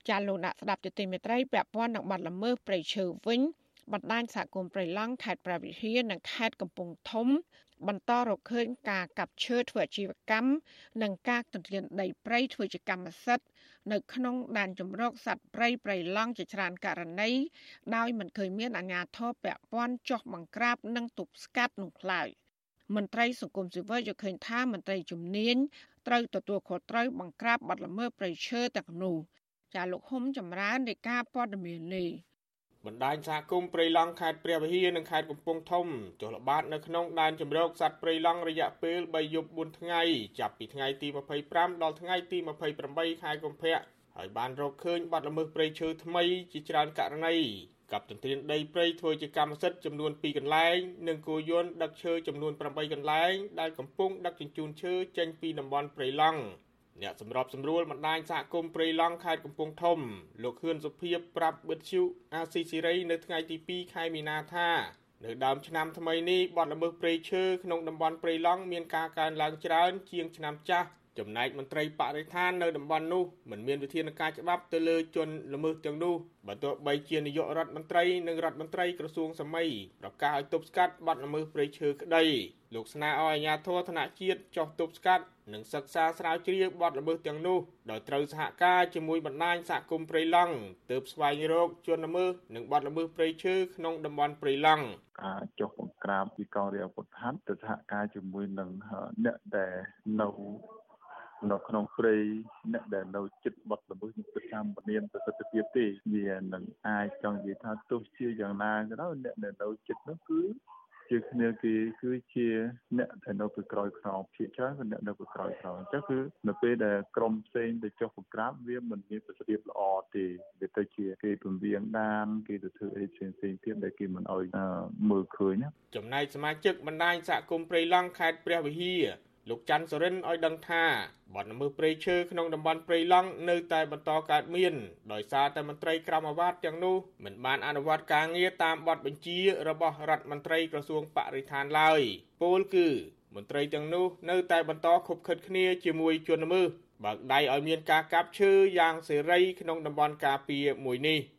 ចាលោកអ្នកស្ដាប់ទទីមេត្រីពាក់ព័ន្ធនឹងបាត់ល្មើសព្រៃឈើវិញបណ្ដាញសហគមន៍ព្រៃឡង់ខេត្តព្រះវិហារនិងខេត្តកំពង់ធំ បន្តរកឃើញការកាប់ឈើធ្វើអាជីវកម្មនិងការទន្ទ្រានដីព្រៃធ្វើជាកម្មសិទ្ធិនៅក្នុងដែនជំរកសត្វព្រៃព្រៃឡង់ជាច្រើនករណីដោយមិនឃើញមានអាជ្ញាធរពាក់ព័ន្ធចោះបង្ក្រាបនិងទប់ស្កាត់នោះឡើយមន្ត្រីសង្គមស៊ីវិលយល់ឃើញថាមន្ត្រីជំនាញត្រូវទទួលខុសត្រូវបង្ក្រាបបទល្មើសព្រៃឈើទាំងនោះចាលោកហុំចម្រើននៃការព័ត៌មាននេះ បណ្ដាញសហគមន៍ព្រៃឡង់ខេត្តព្រះវិហារនិងខេត្តកំពង់ធំចុះល្បាតនៅក្នុងដែនជម្រកសត្វព្រៃឡង់រយៈពេល3យប់4ថ្ងៃចាប់ពីថ្ងៃទី25ដល់ថ្ងៃទី28ខែកុម្ភៈហើយបានរកឃើញបាត់ល្មើសព្រៃឈើថ្មីជាច្រើនករណីកັບទន្ទ្រានដីព្រៃធ្វើជាកម្មសិទ្ធិចំនួន2កន្លែងនិងគោយន្តដឹកឈើចំនួន8កន្លែងដែលកំពុងដឹកជញ្ជូនឈើចេញពីតំបន់ព្រៃឡង់ អ្នកសម្របសម្រួលបណ្ដាញសហគមន៍ព្រៃឡង់ខេត្តកំពង់ធំ លោកខឿនសុភីប្រាប់បិទជូអាស៊ីសេរីនៅថ្ងៃទី2ខែមីនាថានៅដើមឆ្នាំថ្មីនេះបទល្មើសព្រៃឈើក្នុងតំបន់ព្រៃឡង់មានការកើនឡើងច្រើនជាងឆ្នាំចាស់ ចំណែកមន្ត្រីបរិស្ថាននៅតំបន់នោះមិនមានវិធានការច្បាប់ទៅលើជនល្មើសទាំងនោះបើទោះបីជានាយករដ្ឋមន្ត្រីនិងរដ្ឋមន្ត្រីក្រសួងសម័យប្រកាសឲ្យទប់ស្កាត់បទល្មើសព្រៃឈើក្តីលោកស្នើឲ្យអាជ្ញាធរធនជាតិចោះទប់ស្កាត់និងសិក្សាស្រាវជ្រាវបទល្មើសទាំងនោះដោយត្រូវសហការជាមួយបណ្ដាញសហគមន៍ព្រៃឡង់ទើបស្វែងរកជនល្មើសនិងបទល្មើសព្រៃឈើក្នុងតំបន់ព្រៃឡង់ការចុះបង្ក្រាបពីកងរាជអាវុធហត្ថទៅសហការជាមួយនឹងអ្នកដែលនៅ នៅក្នុងព្រៃអ្នកដែលនៅចិត្តបត់ល្មើសនឹងគិតថាមិនមានប្រសិទ្ធភាពទេវានឹងអាចចង់និយាយថាទោះជាយ៉ាងណាក៏ដោយអ្នកដែលនៅចិត្តនោះគឺជាគ្នាគេគឺជាអ្នកដែលនៅពីក្រោយខ្នងភាគច្រើនគឺអ្នកនៅពីក្រោយខ្នងអញ្ចឹងគឺនៅពេលដែលក្រុមផ្សេងទៅចុះបង្ក្រាបវាមិនមានប្រសិទ្ធភាពល្អទេវាទៅជាគេពំរៀងដានគេទៅធ្វើអីផ្សេងផ្សេងទៀតដែលគេមិនអោយមើលឃើញណាចំណែកសមាជិកបណ្ដាញសហគមន៍ព្រៃឡង់ខេត្តព្រះវិហារ លោកច័ន្ទសរិនឲ្យដឹងថាបទល្មើសព្រៃឈើក្នុងតំបន់ព្រៃឡង់នៅតែបន្តកើតមានដោយសារតែមន្ត្រីក្រមអាវ៉ាត់ទាំងនោះមិនបានអនុវត្តការងារតាមបទបញ្ជារបស់រដ្ឋមន្ត្រីក្រសួងបរិស្ថានឡើយពោលគឺមន្ត្រីទាំងនោះនៅតែបន្តខົບខិតគ្នាជាមួយជនល្មើសបើកដៃឲ្យមានការកាប់ឈើយ៉ាងសេរីក្នុងតំបន់ការពារមួយនេះ។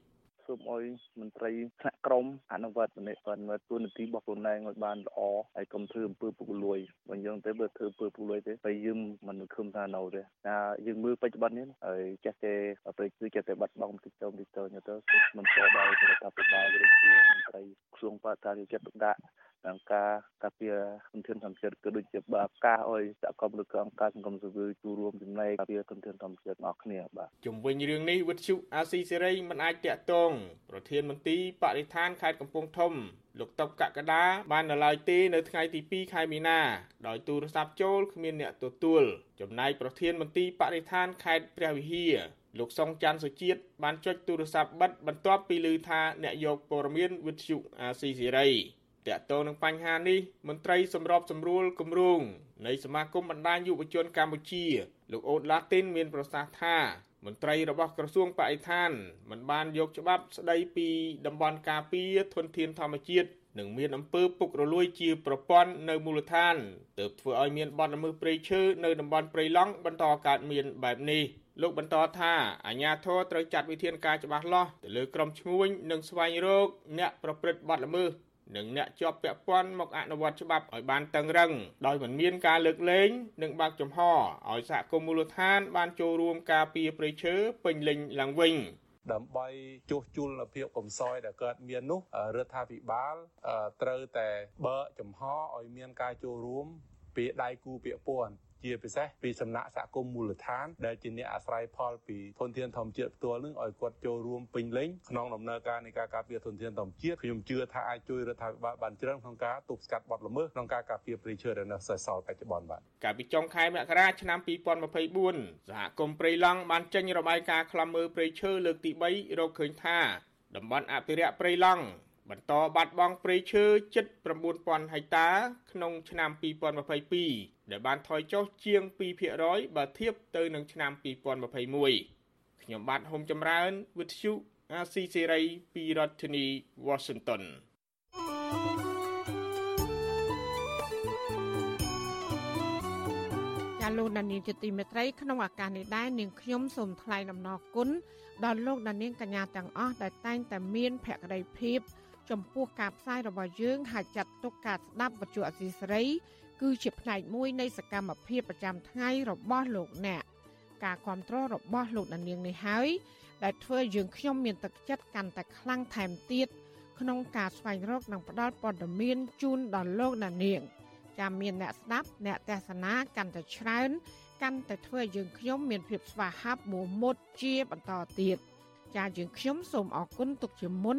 សូមឲ្យមន្ត្រីថ្នាក់ក្រមអនុវត្តនីតិបណ្ឌិតទួលនីតិរបស់ខ្លួនឯងឲ្យបានល្អហើយកុំធ្វើអំពើពុករលួយបើយើងទៅបើធ្វើអំពើពុករលួយទេហើយយើងមិនឃើញថានៅទេថាយើងមើលបច្ចុប្បន្ននេះហើយចេះតែប្រេគឺចេះតែបាត់បង់តិចតួតិចតួទៅមិនស្គាល់ដល់រដ្ឋាភិបាលឬជាមន្ត្រីក្រសួងបរិស្ថានចិត្តទុកដាក់ និងការការពារធនធានធម្មជាតិក៏ដូចជាបាកាសអុយសហគមន៍ឬក៏អង្គការសង្គមស៊ីវិលចូលរួមចំណែកការពារធនធានធម្មជាតិរបស់គ្នាបាទជំវិញរឿងនេះវិទ្យុអាស៊ីសេរីមិនអាចតាក់ទងប្រធានមន្ទីរបរិស្ថានខេត្តកំពង់ធំលោកតុបកកដាបាននៅឡើយទេនៅថ្ងៃទី2ខែមីនាដោយទូរស័ព្ទចូលគ្មានអ្នកទទួលចំណែកប្រធានមន្ទីរបរិស្ថានខេត្តព្រះវិហារលោកសុងច័ន្ទសុជាតិបានចុចទូរស័ព្ទបិទបន្ទាប់ពីឮថាអ្នកយកព័ត៌មានវិទ្យុអាស៊ីសេរី តកតងនឹងបញ្ហានេះមន្ត្រីសម្របសម្រួលគម្រោងនៃសមាគមបណ្ដាញយុវជនកម្ពុជាលោកអូតឡាទីនមានប្រសាសន៍ថាមន្ត្រីរបស់ក្រសួងបរិស្ថានមិនបានយកច្បាប់ស្ដីពីតំបន់ការពារធនធានធម្មជាតិនិងមានអំពើពុករលួយជាប្រព័ន្ធនៅមូលដ្ឋានទើបធ្វើឲ្យមានបទល្មើសព្រៃឈើនៅតំបន់ព្រៃឡង់បន្តកើតមានបែបនេះលោកបន្តថាអាជ្ញាធរត្រូវចាត់វិធានការច្បាស់លាស់ទៅលើក្រុមឈ្មួញនិងស្វែងរកអ្នកប្រព្រឹត្តបទល្មើស និងអ្នកជាប់ពាក់ព័ន្ធមកអនុវត្តច្បាប់ឲ្យបានតឹងរឹងដោយមិនមានការលើកលែងនិងបើកចំហឲ្យសហគមន៍មូលដ្ឋាន បានចូលរួមការពារព្រៃឈើពេញលេញឡើងវិញដើម្បីជួសជុលនៅភាពកំសោយដែលកើតមាននោះរដ្ឋាភិបាលត្រូវតែបើកចំហឲ្យមានការចូលរួមពីដៃគូពាក់ព័ន្ធ ជាពិសេសពីសំណាក់សហគមន៍មូលដ្ឋាន ដែលជាអ្នកអាស្រ័យផលពីធនធានធម្មជាតិផ្ទាល់នឹងឲ្យគាត់ចូលរួមពេញលេញក្នុងដំណើរការនៃការការពារធនធានធម្មជាតិខ្ញុំជឿថាអាចជួយរដ្ឋាភិបាលបានច្រើនក្នុងការទប់ស្កាត់បទល្មើសក្នុងការការពារព្រៃឈើដែលនៅសេសសល់បច្ចុប្បន្នបាទកាលពីចុងខែមករាឆ្នាំ2024សហគមន៍ព្រៃឡង់បានចេញរបាយការណ៍ខ្លំមើលព្រៃឈើលើកទី3រកឃើញថាតំបន់អភិរក្សព្រៃឡង់ បន្តបាត់បង់ព្រៃឈើជិត9000ហិកតា ក្នុងឆ្នាំ2022ដែលបានថយចុះជាង2%បើធៀបទៅនឹងឆ្នាំ2021ខ្ញុំបាទហុំចម្រើន វិទ្យុអាស៊ីសេរីពីរដ្ឋធានី Washington ាលោកដានៀងជាទីមេត្រីក្នុងឱកាសនេះដែរនាងខ្ញុំសូមថ្លែងអំណរគុណដល់លោកដានៀងកញ្ញាទាំងអស់ដែលតែងតែមានភក្ដីភាព ចំពោះការផ្សាយរបស់យើងហើយចាត់ទុកការស្ដាប់វិទ្យុអសីសេរី គឺជាផ្នែកមួយនៃសកម្មភាពប្រចាំថ្ងៃរបស់លោកអ្នកការគ្រប់គ្រងរបស់លោកដានៀងនេះហើយដែលធ្វើយើងខ្ញុំមានទឹកចិត្តកាន់តែខ្លាំងថែមទៀតក្នុងការស្វែងរកនិងផ្តល់ព័ត៌មានជូនដល់លោកដានៀងចាំមានអ្នកស្ដាប់អ្នកទេសនាកាន់តែច្រើនកាន់តែធ្វើយើងខ្ញុំមានភាពស្វាហាប់មោះមុតជាបន្តទៀតចាយើងខ្ញុំសូមអរគុណទុកជាមុន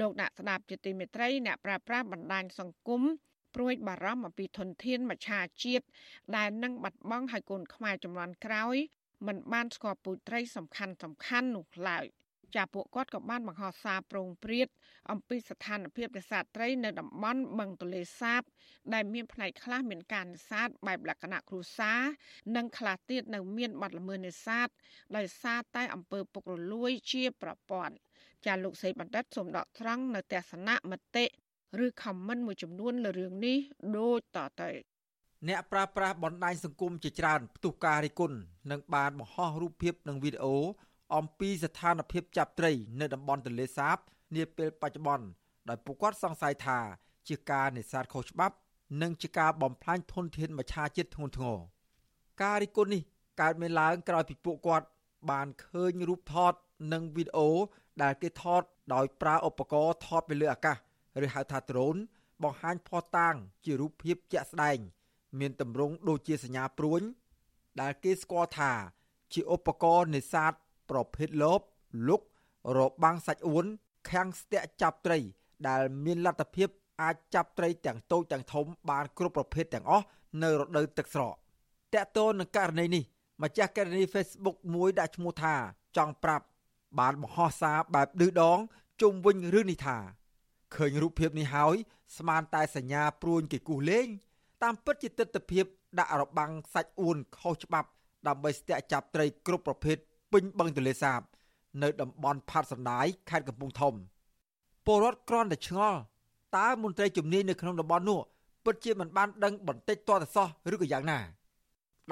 លោកអ្នកស្ដាប់ជាទីមេត្រីអ្នកប្រាស្រ័យបណ្ដាញសង្គមព្រួយបារម្ភអំពីធនធានមច្ឆាជាតិដែលនឹងបាត់បង់ឲ្យកូនខ្មែរចំនួនក្រោយមិនបានស្គាល់ពូជត្រីសំខាន់សំខាន់នោះឡើយចាពួកគាត់ក៏បានបង្ហោះសារប្រងព្រាតអំពីស្ថានភាពនេសាទត្រីនៅតំបន់បឹងទលេសាប ដែលមានផ្នែកខ្លះមានការនេសាទបែបលក្ខណៈគ្រួសារនិងខ្លះទៀតនៅមានបាត់ល្មើសនេសាទដោយសារតែអំពើពុករលួយជាប្រព័ន្ធ ចាលោកសីបណ្ឌិតសូមដកត្រង់នៅទស្សនៈមតិឬ comment មួយចំនួនលើរឿងនេះដូចតទៅអ្នកប្រើប្រាស់បណ្ដាញសង្គមជាច្រើនផ្ទុះការរិះគន់និងបានបង្ហោះរូបភាពនិងវីដេអូអំពីស្ថានភាពចាប់ត្រី នៅតំបន់ទន្លេសាបនាពេលបច្ចុប្បន្នដោយពួកគាត់សង្ស័យថា ជាការនេសាទខុសច្បាប់ និងជាការបំផ្លាញធនធានមច្ឆជាតិធ្ងន់ធ្ងរការរិះគន់នេះកើតមានឡើងក្រោយពីពួកគាត់បានឃើញរូបថតនិងវីដេអូ ដែលគេថតដោយប្រើឧបករណ៍ថតពីលើអាកាសឬហៅថាដ្រូនបង្ហាញភស្តុតាង ជារូបភាពជាក់ស្ដែង មានទម្រង់ដូចជាសញ្ញាព្រួញដែលគេស្គាល់ថា ជាឧបករណ៍នេសាទប្រភេទលបលុករបាំងសាច់អួនខាំងស្ទាក់ចាប់ត្រី ដែលមានលទ្ធភាពអាចចាប់ត្រីទាំងតូចទាំងធំបានគ្រប់ប្រភេទទាំងអស់នៅរដូវទឹកស្រកតកតូននឹងករណីនេះម្ចាស់ករណី Facebook មួយដាក់ឈ្មោះថាចង់ប្រាប់ បានបង្ហោះសារបែបឌឺដងជុំវិញរឿងនេះថាឃើញរូបភាពនេះហើយស្មានតែសញ្ញាព្រួញគេគូសលេង តាមពិតជាទស្សនវិជ្ជាដាក់របាំងសាច់អួនខុសច្បាប់ ដើម្បីស្ទាក់ចាប់ត្រីគ្រប់ប្រភេទពេញបឹងទន្លេសាប នៅតំបន់ផាត់សណ្ដាយខេត្តកំពង់ធំពលរដ្ឋក្រន់តែឆ្ងល់តើមន្ត្រីជំនាញនៅក្នុងតំបន់នោះពិតជាមិនបានដឹងបន្តិចតទៅសោះឬក៏យ៉ាងណា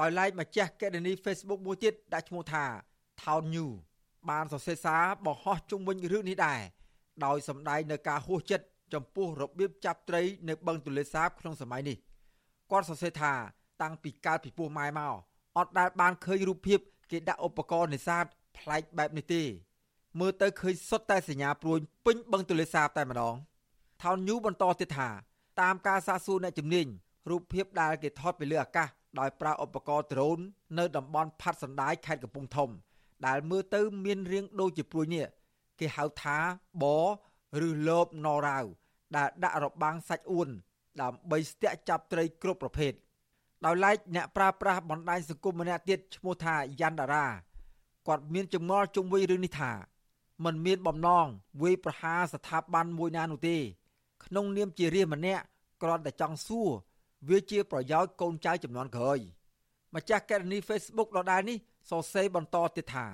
ដោយឡែកម្ចាស់កេរនី Facebook មួយទៀតដាក់ឈ្មោះថា Town New បានសរសេរសារបង្ហោះជុំវិញរឿងនេះដែរដោយសម្ដែងនៅការហួសចិត្តចំពោះរបៀបចាប់ត្រីនៅបឹងទន្លេសាបក្នុងសម័យនេះគាត់សរសេរថាតាំងពីកើតពីពោះម៉ែមកអត់ដែលបានឃើញរូបភាពគេដាក់ឧបករណ៍នេសាទប្លែកបែបនេះទេមើលទៅឃើញសុទ្ធតែសញ្ញាព្រួយពេញបឹងទន្លេសាបតែម្ដងថោនញូបន្តទៀតថាតាមការសាកសួរអ្នកជំនាញរូបភាពដែលគេថតពីលើអាកាសដោយប្រើឧបករណ៍ដ្រូននៅតំបន់ផាត់សណ្ដាយខេត្តកំពង់ធំ ដែលមើលទៅមានរាងដូចជាព្រួយនេះគេហៅថាបឬលបណរ៉ាវដែលដាក់របាំងសាច់អួនដើម្បីស្ទាក់ចាប់ត្រីគ្រប់ប្រភេទដោយឡែកអ្នកប្រើប្រាស់បណ្ដាញសង្គមម្នាក់ទៀតឈ្មោះថាយ៉ាន់តារាគាត់មានចម្ងល់ជុំវិញរឿងនេះថាมันមានបំណងវាយប្រហារស្ថាប័នមួយណានោះទេ ក្នុងនាមជារាជម្នាក់គ្រាន់តែចង់សួរវាជាប្រយោជន៍កូនចៅចំនួនក្រោយម្ចាស់កេរនី Facebook ដដែលនេះ សរសេរបន្តទៀតថា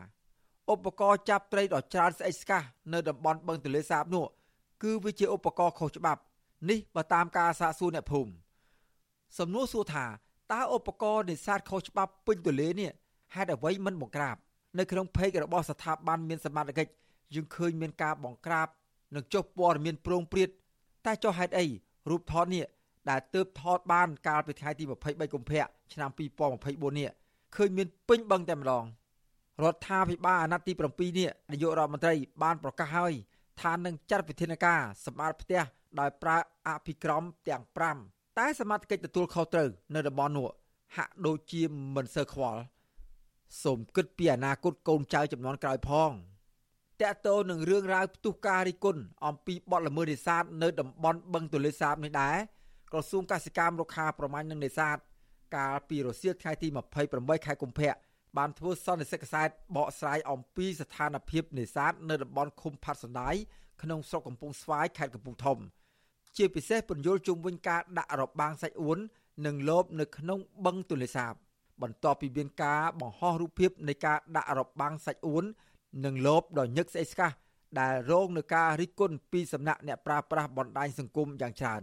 ឧបករណ៍ចាប់ត្រីដ៏ច្រើនស្អិចស្កះនៅតំបន់បឹងទន្លេសាបនោះគឺវាជាឧបករណ៍ខុសច្បាប់ នេះបើតាមការសាកសួរអ្នកភូមិសំណួរសួរថាតើឧបករណ៍នេសាទខុសច្បាប់ពេញទន្លេនេះហេតុអ្វីមិនបង្ក្រាបនៅក្នុងเพจរបស់ស្ថាប័នមានសមត្ថកិច្ចយើងឃើញមានការបង្ក្រាបនិងចុះព័ត៌មានប្រងព្រាតតែចុះហេតុអីរូបថតនេះដែលទើបថតបានកាលពីថ្ងៃទី23កុម្ភៈឆ្នាំ2024នេះ ឃើញមានពេញបឹងតែម្ដងរដ្ឋាភិបាលអាណត្តិទី7នេះនាយករដ្ឋមន្ត្រីបានប្រកាសហើយថានឹងចាត់វិធានការសម្អាតផ្ទះដោយប្រើអភិក្រមទាំង5តែសមត្ថកិច្ចទទួលខុសត្រូវនៅតំបន់នោះហាក់ដូចជាមិនសូវខ្វល់សូមគិតពីអនាគតកូនចៅចំនួនក្រោយផងតកតោនឹងរឿងរ៉ាវផ្ទុះការរិះគន់អំពីបទល្មើសនេសាទនៅតំបន់បឹងទន្លេសាបនេះដែរក្រសួងកសិកម្មរុក្ខាប្រមាញ់និងនេសាទ កាលពីរសៀលថ្ងៃទី28ខែកុម្ភៈបានធ្វើសន្និសីទកសែតបកស្រាយអំពីស្ថានភាពនេសាទនៅតំបន់ឃុំផាត់សណ្ដាយក្នុងស្រុកកំពង់ស្វាយខេត្តកំពង់ធំ ជាពិសេសពន្យល់ជុំវិញការដាក់របាំងសាច់អួននិងលបនៅក្នុងបឹងទន្លេសាប បន្ទាប់ពីមានការបង្ហោះរូបភាពនៃការដាក់របាំងសាច់អួននិងលបដ៏ញឹកស្អិចស្កះដែលរងនឹងការរិះគន់ពីសំណាក់អ្នកប្រើប្រាស់បណ្ដាញសង្គមយ៉ាងច្រើន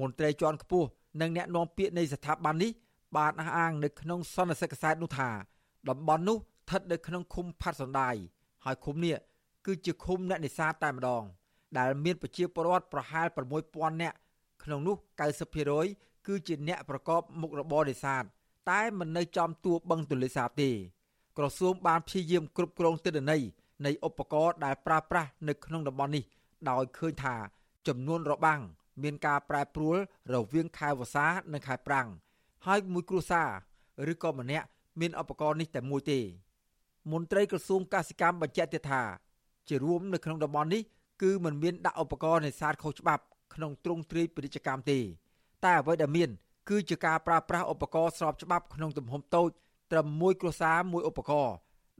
មន្ត្រីជាន់ខ្ពស់ និងអ្នកនាំពាក្យនៃស្ថាប័ននេះបានអះអាងនៅក្នុងសន្និសីទកសែតនោះថាតំបន់នោះស្ថិតនៅក្នុងឃុំផាត់សណ្ដាយហើយឃុំនេះគឺជាឃុំអ្នកនេសាទតែម្ដង ដែលមានប្រជាពលរដ្ឋប្រហែល6000នាក់ក្នុងនោះ90%គឺជាអ្នកប្រកបមុខរបរនេសាទតែមិននៅចំទួបឹងទន្លេសាបទេក្រសួងបានព្យាយាមគ្រប់គ្រងទិន្នន័យនៃឧបករណ៍ដែលប្រើប្រាស់នៅក្នុងតំបន់នេះដោយឃើញថាចំនួនរបាំង មានការប្រែប្រួលរវាងខែវស្សានិងខែប្រាំងហើយមួយគ្រួសារឬក៏ម្នាក់មានឧបករណ៍នេះតែមួយទេ មន្ត្រីក្រសួងកសិកម្មបញ្ជាក់ទៀតថាជារួមនៅក្នុងតំបន់នេះគឺមិនមានដាក់ឧបករណ៍នេសាទខុសច្បាប់ក្នុងទ្រង់ទ្រាយពាណិជ្ជកម្មទេ តែអ្វីដែលមាន គឺជាការប្រើប្រាស់ឧបករណ៍ស្របច្បាប់ក្នុងទំហំតូចត្រឹមមួយគ្រួសារមួយឧបករណ៍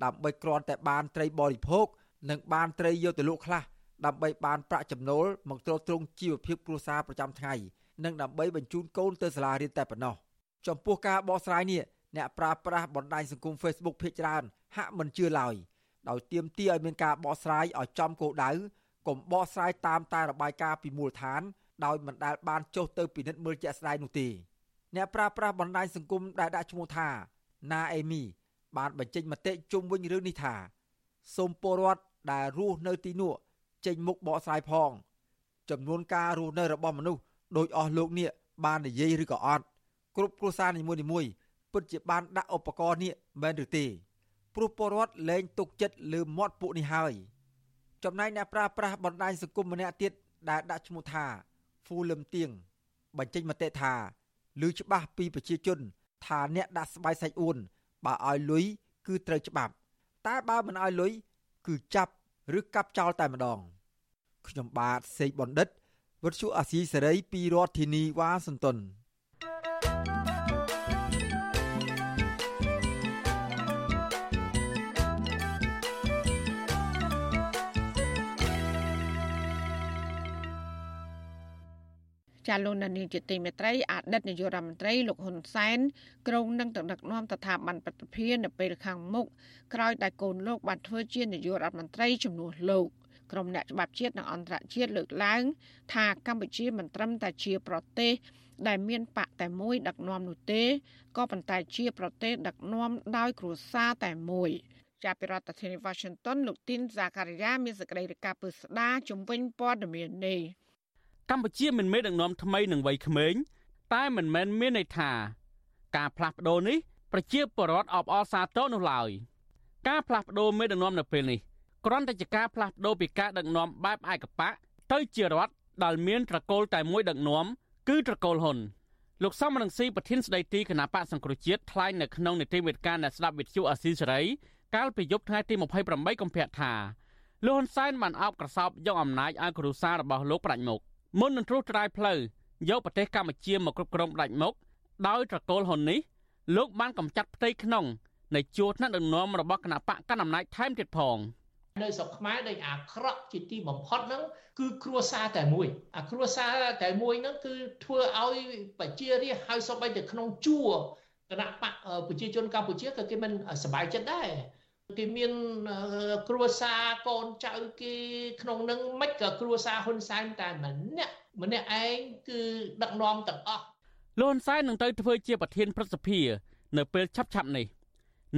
ដើម្បីគ្រាន់តែបានត្រីបរិភោគនិងបានត្រីយកទៅលក់ខ្លះ ដើម្បីបានប្រាក់ចំណូលមកទ្រទ្រង់ជីវភាពគ្រួសារប្រចាំថ្ងៃនិងដើម្បីបញ្ជូនកូនទៅសាលារៀនតែប៉ុណ្ណោះចំពោះការបកស្រាយនេះអ្នកប្រើប្រាស់បណ្ដាញសង្គម Facebook ភាគច្រើនហាក់មិនជឿឡើយដោយទាមទារឲ្យមានការបកស្រាយឲ្យចំគោលដៅកុំបកស្រាយតាមតែរបាយការណ៍ពីមូលដ្ឋានដោយមិនដែលបានចុះទៅពិនិត្យមើលជាក់ស្ដែងនោះទេអ្នកប្រើប្រាស់បណ្ដាញសង្គមដែលដាក់ឈ្មោះថាណាអេមីបានបញ្ចេញមតិជុំវិញរឿងនេះថាសូមពលរដ្ឋដែលរស់នៅទីនោះ ចេញមុខបកស្រាយផង ចំនួនការរស់នៅរបស់មនុស្សដោយអស់លោកនេះបាននិយាយឬក៏អត់គ្រប់គ្រួសារនីមួយៗពិតជាបានដាក់ឧបករណ៍នេះមែនឬទេព្រោះពលរដ្ឋលែងទុកចិត្តលើមាត់ពួកនេះហើយចំណែកអ្នកប្រើប្រាស់បណ្ដាញសង្គមម្នាក់ទៀតដែលដាក់ឈ្មោះថាហ្វូលឹមទៀងបញ្ចេញមតិថាឮច្បាស់ពីប្រជាជន ថាអ្នកដាក់ស្បៃសាច់អួនបើឲ្យលុយគឺត្រូវច្បាប់ តែបើមិនឲ្យលុយគឺចាប់ ឬកាប់ចោលតែម្ដងខ្ញុំបាទសេកបណ្ឌិតវុទ្ធុអាស៊ីសេរីពីរដ្ឋធានីវ៉ាស៊ីនតោន ចាលោកនានីជាទីមេត្រីអតីតនាយករដ្ឋមន្ត្រីលោកហ៊ុនសែនក្រុងនឹងដឹកនាំស្ថាប័នប្រតិភិននៅពេលខាងមុខក្រោយដែលកូនលោកបានធ្វើជានាយករដ្ឋមន្ត្រីជំនួសលោកក្រុមអ្នកច្បាប់ជាតិនិងអន្តរជាតិលើកឡើង ថាកម្ពុជាមិនត្រឹមតែជាប្រទេសដែលមានបកតែមួយដឹកនាំនោះទេក៏ប៉ុន្តែជាប្រទេសដឹកនាំដោយគ្រួសារតែមួយចាប់ពីរដ្ឋធានី Washington លោកទីនហ្សាការីយ៉ាមានសេចក្តីរាយការណ៍ពឹស្ដាជំវិញព័ត៌មាននេះ កម្ពុជាមិនមែនដឹកនាំថ្មីនឹងវ័យក្មេងតែមិនមែនមានន័យថាការផ្លាស់ប្ដូរនេះប្រជាពលរដ្ឋអបអរសាទរនោះឡើយការផ្លាស់ប្ដូរមេដឹកនាំនៅពេលនេះគ្រាន់តែជាការផ្លាស់ប្ដូរពីការដឹកនាំបែបឯកបកទៅជារដ្ឋដែលមានត្រកូលតែមួយដឹកនាំគឺត្រកូលហ៊ុនលោកសំរងស៊ីប្រធានស្ដីទីគណៈបកសង្គ្រោះជាតិថ្លែងនៅក្នុងនីតិវិទ្យាអ្នកស្ដាប់វិទ្យុអាស៊ីសេរីកាលពីយប់ថ្ងៃទី28កុម្ភៈថាលោកហ៊ុនសែនបានអោបក្រសោបយកអំណាចឲ្យគ្រួសាររបស់លោកប្រាច់មុខ មុននឹងត្រួសត្រាយផ្លូវយកប្រទេសកម្ពុជាមកគ្រប់គ្រងដាច់មុខដោយត្រកូលហ៊ុននេះលោកបានកំចាត់ផ្ទៃក្នុងនៃជួរថ្នាក់ដឹកនាំរបស់គណៈបកកណ្ដាលអំណាចថែមទៀតផងនៅស្រុកខ្មែរដែលអាក្រក់ជាទីបំផុតហ្នឹងគឺគ្រួសារតែមួយអាគ្រួសារតែមួយហ្នឹងគឺធ្វើឲ្យប្រជារាស្ត្រហើយសូម្បីតែក្នុងជួរគណៈបកប្រជាជនកម្ពុជាក៏គេមិនសប្បាយចិត្តដែរ គេមានគ្រួសារកូនចៅគេក្នុងនឹងមិនក៏គ្រួសារហ៊ុនសែនតែម្នាក់ម្នាក់ឯងគឺដឹកនាំទាំងអស់លោកហ៊ុនសែននឹងទៅធ្វើជាប្រធានព្រឹទ្ធសភានៅពេលឆាប់ឆាប់នេះ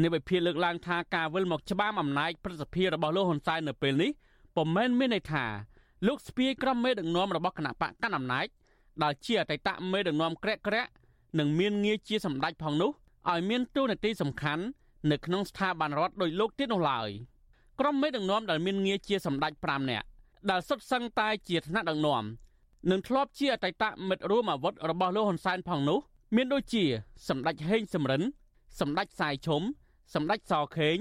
នាយវិភាលើកឡើងថាការវិលមកច្បាមអំណាចព្រឹទ្ធសភារបស់លោកហ៊ុនសែននៅពេលនេះពុំមែនមានន័យថាលោកស្ពាយក្រុមមេដឹកនាំរបស់គណៈបកកណ្ដាលអំណាចដែលជាអតីតមេដឹកនាំក្រាក់ក្រាក់និងមានងារជាសម្ដេចផងនោះឲ្យមានតួនាទីសំខាន់ នៅក្នុងស្ថាប័នរដ្ឋដោយលោកទៀតនោះឡើយក្រុមមេដឹកនាំដែលមានងារជាសម្ដេច5នាក់ដែលសុទ្ធសឹងតែជាថ្នាក់ដឹកនាំនិងធ្លាប់ជាអតីតមិត្តរួមអាវុធរបស់លោកហ៊ុនសែនផងនោះ មានដូចជា សម្ដេចហេងសំរិនសម្ដេចសាយឈុំសម្ដេចសខេង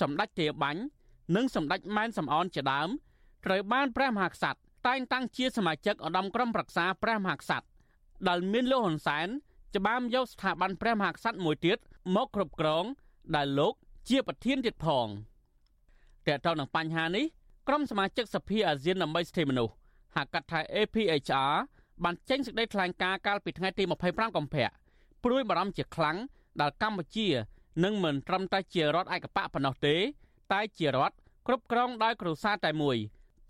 សម្ដេចទាបាញ់និងសម្ដេចម៉ែនសំអនជាដើមត្រូវបានព្រះមហាក្សត្រតែងតាំងជាសមាជិកឧត្តមក្រុមប្រឹក្សាព្រះមហាក្សត្រដែលមានលោកហ៊ុនសែនច្បាមយកស្ថាប័នព្រះមហាក្សត្រមួយទៀតមកគ្រប់គ្រង ដែលលោកជាប្រធានទៀតផងតើតើនឹងបញ្ហានេះក្រុមសមាជិកសភាអាស៊ានដើម្បីសិទ្ធិមនុស្សហៅកាត់ថា APHR បានចេញសេចក្តីថ្លែងការណ៍កាលពីថ្ងៃទី25កុម្ភៈព្រួយបារម្ភជាខ្លាំងដែលកម្ពុជានឹងមិនត្រឹមតែជារដ្ឋឯកបកប៉ុណ្ណោះទេ តែជារដ្ឋគ្រប់គ្រងដោយគ្រួសារតែមួយ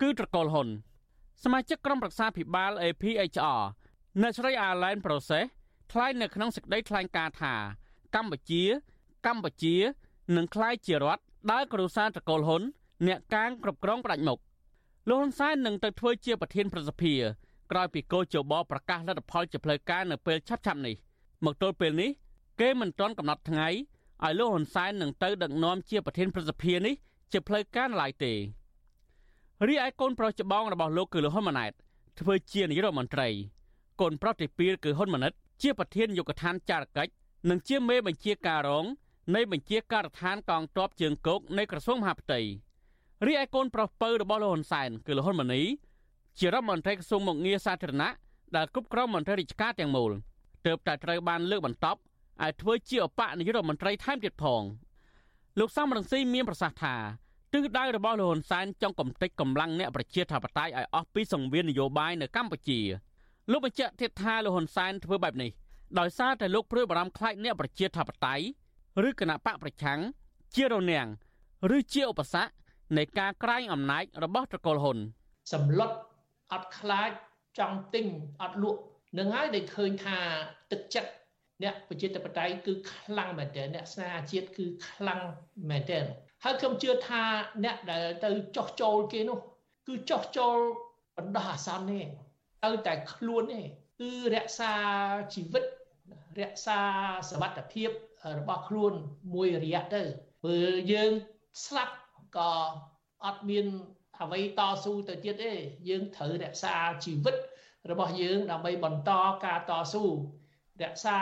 គឺត្រកូលហ៊ុនសមាជិកក្រុមប្រឹក្សាភិបាល APHR អ្នកស្រី Alain Process ថ្លែងនៅក្នុងសេចក្តីថ្លែងការណ៍ថាកម្ពុជា កម្ពុជានឹងក្លាយជារដ្ឋដែលគ្រួសារត្រកូលហ៊ុនអ្នកកាងគ្រប់គ្រងផ្ដាច់មុខលោកហ៊ុនសែននឹងទៅធ្វើជាប្រធានប្រសិទ្ធិក្រោយពីកោជបប្រកាសលទ្ធផលជាផ្លូវការនៅពេលឆាប់ៗនេះមកទល់ពេលនេះគេមិនទាន់កំណត់ថ្ងៃឲ្យលោកហ៊ុនសែននឹងទៅដឹកនាំជាប្រធានប្រសិទ្ធិនេះជាផ្លូវការឡើយទេរីឯកូនប្រុសច្បងរបស់លោកគឺលោកហ៊ុនម៉ាណែតធ្វើជានាយករដ្ឋមន្ត្រីកូនប្រុសទី2គឺហ៊ុនម៉ាណិតជាប្រធានយុគឋានចារកិច្ចនិងជាមេបញ្ជាការរង នៃបញ្ជាការដ្ឋានកងទ័ពជើងគោកនៃក្រសួងមហាផ្ទៃរីឯកូនប្រុសពៅរបស់លោកហ៊ុនសែនគឺលោកហ៊ុនម៉ាណីជារដ្ឋមន្ត្រីក្រសួងមុខងារសាធារណៈដែលគ្រប់គ្រងមន្ត្រីរាជការទាំងមូលទើបតែត្រូវបានលើកបន្ទប់ឲ្យធ្វើជាអបនាយករដ្ឋមន្ត្រីថែមទៀតផងលោកសំរងស៊ីមានប្រសាសន៍ថាទិសដៅរបស់លោកហ៊ុនសែនចង់កំទេចកម្លាំងអ្នកប្រជាធិបតេយ្យឲ្យអស់ពីសង្វៀននយោបាយនៅកម្ពុជាលោកបញ្ជាក់ទៀតថាលោកហ៊ុនសែនធ្វើបែបនេះដោយសារតែលោកព្រួយបារម្ភខ្លាចអ្នកប្រជាធិបតេយ្យ ឬគណៈបកប្រឆាំងជារនាំងឬជាឧបសគ្គនៃការក្រាញអំណាចរបស់ត្រកូលហ៊ុនសម្លុតអត់ខ្លាចចង់ទិញអត់លក់នឹងហើយដែលឃើញថាទឹកចិត្តអ្នកប្រជាធិបតេយ្យគឺខ្លាំងមែនទែនអ្នកស្នេហាជាតិគឺខ្លាំងមែនទែនហើយខ្ញុំជឿថាអ្នកដែលទៅចោះចូលគេនោះ គឺចោះចូលបណ្ដោះអាសន្នទេទៅតែខ្លួនទេគឺរក្សាជីវិតរក្សាសវត្ថភាព របស់ខ្លួនមួយរយៈទៅព្រោះយើងស្លាប់ក៏អត់មានអ្វីតស៊ូទៅទៀតទេយើងត្រូវរក្សាជីវិតរបស់យើងដើម្បីបន្តការតស៊ូរក្សា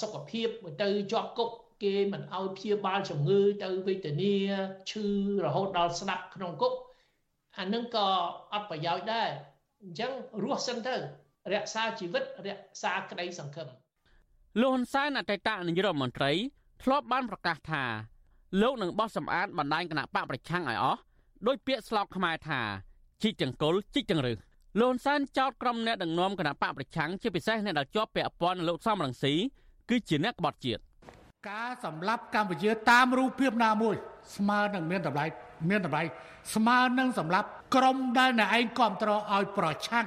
សុខភាពទៅជាប់គុកគេមិនឲ្យព្យាបាលជំងឺទៅវេទនាឈឺរហូតដល់ស្លាប់ក្នុងគុកអានឹងក៏អត់ប្រយោជន៍ដែរអញ្ចឹងរស់សិនទៅរក្សាជីវិតរក្សាក្តីសង្ឃឹម លោកហ៊ុនសែនអតីតនាយករដ្ឋមន្ត្រីធ្លាប់បានប្រកាសថាលោកនឹងបោះសម្អាតបណ្ដាញគណៈបកប្រឆាំងឲ្យអស់ដោយពាក្យស្លោកខ្មែរថាជីកចង្កុលជីកចង្រឹសលោកហ៊ុនសែនចោទក្រុមអ្នកដឹកនាំគណៈបកប្រឆាំងជាពិសេសអ្នកដែលជាប់ពាក់ព័ន្ធនឹងលោកសំរងស៊ីគឺជាអ្នកក្បត់ជាតិការសម្លាប់កម្ពុជាតាមរូបភាពណាមួយ ស្មើនឹងមានតម្លៃមានតម្លៃស្មើនឹងសម្លាប់ក្រុមដែលអ្នកឯងគ្រប់គ្រងឲ្យប្រឆាំង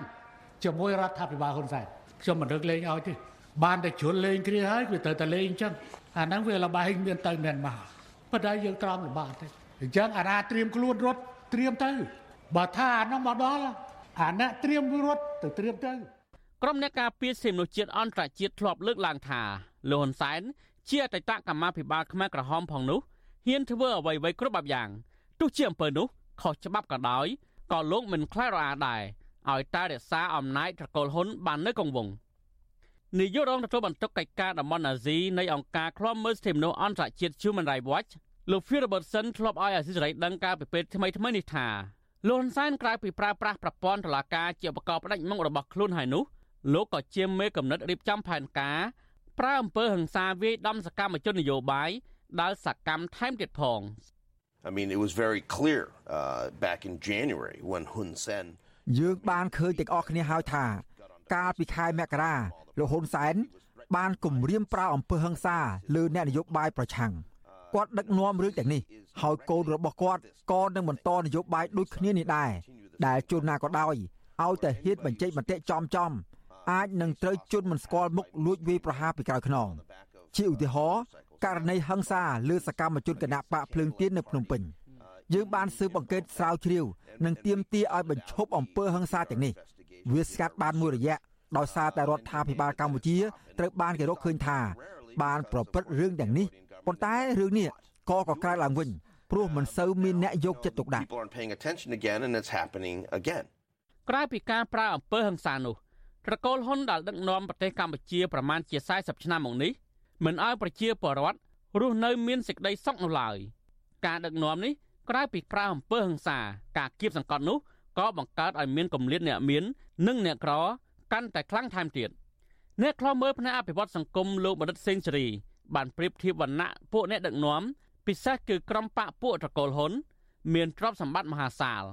ជាមួយរដ្ឋាភិបាលហ៊ុនសែនខ្ញុំមិនរឹកលេងឲ្យទេ បានតែជ្រុលលេងគ្នាហើយវាត្រូវតែលេងអញ្ចឹងអាហ្នឹងវាលបែងមានទៅមានមកប៉ុន្តែយើងត្រង់លំបាកទេអញ្ចឹងអាណាត្រៀមខ្លួនរត់ត្រៀមទៅបើថាអានោះមកដល់អាណាត្រៀមរត់ទៅត្រៀមទៅក្រុមអ្នកការពារសិទ្ធិមនុស្សជាតិអន្តរជាតិធ្លាប់លើកឡើងថាលោកហ៊ុនសែនជាអតីតកម្មាភិបាលខ្មែរក្រហមផងនោះហ៊ានធ្វើអ្វីៗគ្រប់បែបយ៉ាងទោះជាអំពើនោះខុសច្បាប់ក៏ដោយក៏លោកមិនខ្លាចរអាដែរឲ្យតែរក្សាអំណាចត្រកូលហ៊ុនបាននៅគង់វង្ស នាយករងទទួលបន្ទុកកិច្ចការតំបន់អាស៊ីនៃអង្គការឃ្លាំមើលសិទ្ធិមនុស្សអន្តរជាតិ Human Rights Watch លោក Phil Robertson ធ្លាប់ឲ្យអាស៊ីសេរីដឹងការពីពេលថ្មីថ្មីនេះថាលោកហ៊ុនសែនក្រៅពីប្រើប្រាស់ប្រព័ន្ធតុលាការជាឧបករណ៍ផ្ដាច់មុខរបស់ខ្លួនហើយនោះលោកក៏ជាមេកំណត់រៀបចំផែនការប្រើអំពើហិង្សាវាយដំសកម្មជននយោបាយដែលសកម្មថែមទៀតផង I mean it was very clear uh, back in January when Hun Sen យើងបានឃើញទាំងអស់គ្នាហើយថា កាលពីខែមករា លោកហ៊ុនសែនបានគម្រាមប្រើអំពើហិង្សាលើអ្នកនយោបាយប្រឆាំងគាត់ដឹកនាំរឿងទាំងនេះហើយកូនរបស់គាត់ក៏នឹងបន្តនយោបាយដូចគ្នានេះដែរដែលជួនណាក៏ដោយឲ្យតែហ៊ានបញ្ចេញមតិចំចំអាចនឹងត្រូវជន់មិនស្គាល់មុខលួចវាយប្រហារពីក្រៅខ្នងជាឧទាហរណ៍ករណីហិង្សាលើសកម្មជនគណៈបកភ្លើងទៀននៅភ្នំពេញយើងបានស៊ើបអង្កេតស្រាវជ្រាវនិងទាមទារឲ្យបញ្ឈប់អំពើហិង្សាទាំងនេះវាស្កាត់បានមួយរយៈ ដោយសារតែរដ្ឋាភិបាលកម្ពុជាត្រូវបានគេរកឃើញថា បានប្រព្រឹត្តរឿងទាំងនេះប៉ុន្តែរឿងនេះក៏កកើតឡើងវិញព្រោះមិនសូវមានអ្នកយកចិត្តទុកដាក់ people aren't paying attention again and it's happening again ក្រៅពីការប្រើអំពើហិង្សានោះត្រកូលហ៊ុនដែលដឹកនាំប្រទេសកម្ពុជាប្រមាណជា40ឆ្នាំមកនេះមិនអោយប្រជាពលរដ្ឋរស់នៅមានសេចក្តីសុខនោះឡើយការដឹកនាំនេះក្រៅពីប្រើអំពើហិង្សា ការគៀបសង្កត់នោះក៏បង្កើតឲ្យមានគម្លាតអ្នកមាន និងអ្នកក្រ កាន់តែខ្លាំងថែមទៀតអ្នកខ្លមើលផ្នែកអភិវឌ្ឍសង្គមលោកបណ្ឌិតសេងសេរីបានប្រៀបធៀបវណ្ណៈពួកអ្នកដឹកនាំពិសេសគឺក្រុមបកពួកត្រកូលហ៊ុនមានទ្រព្យសម្បត្តិមហាសាល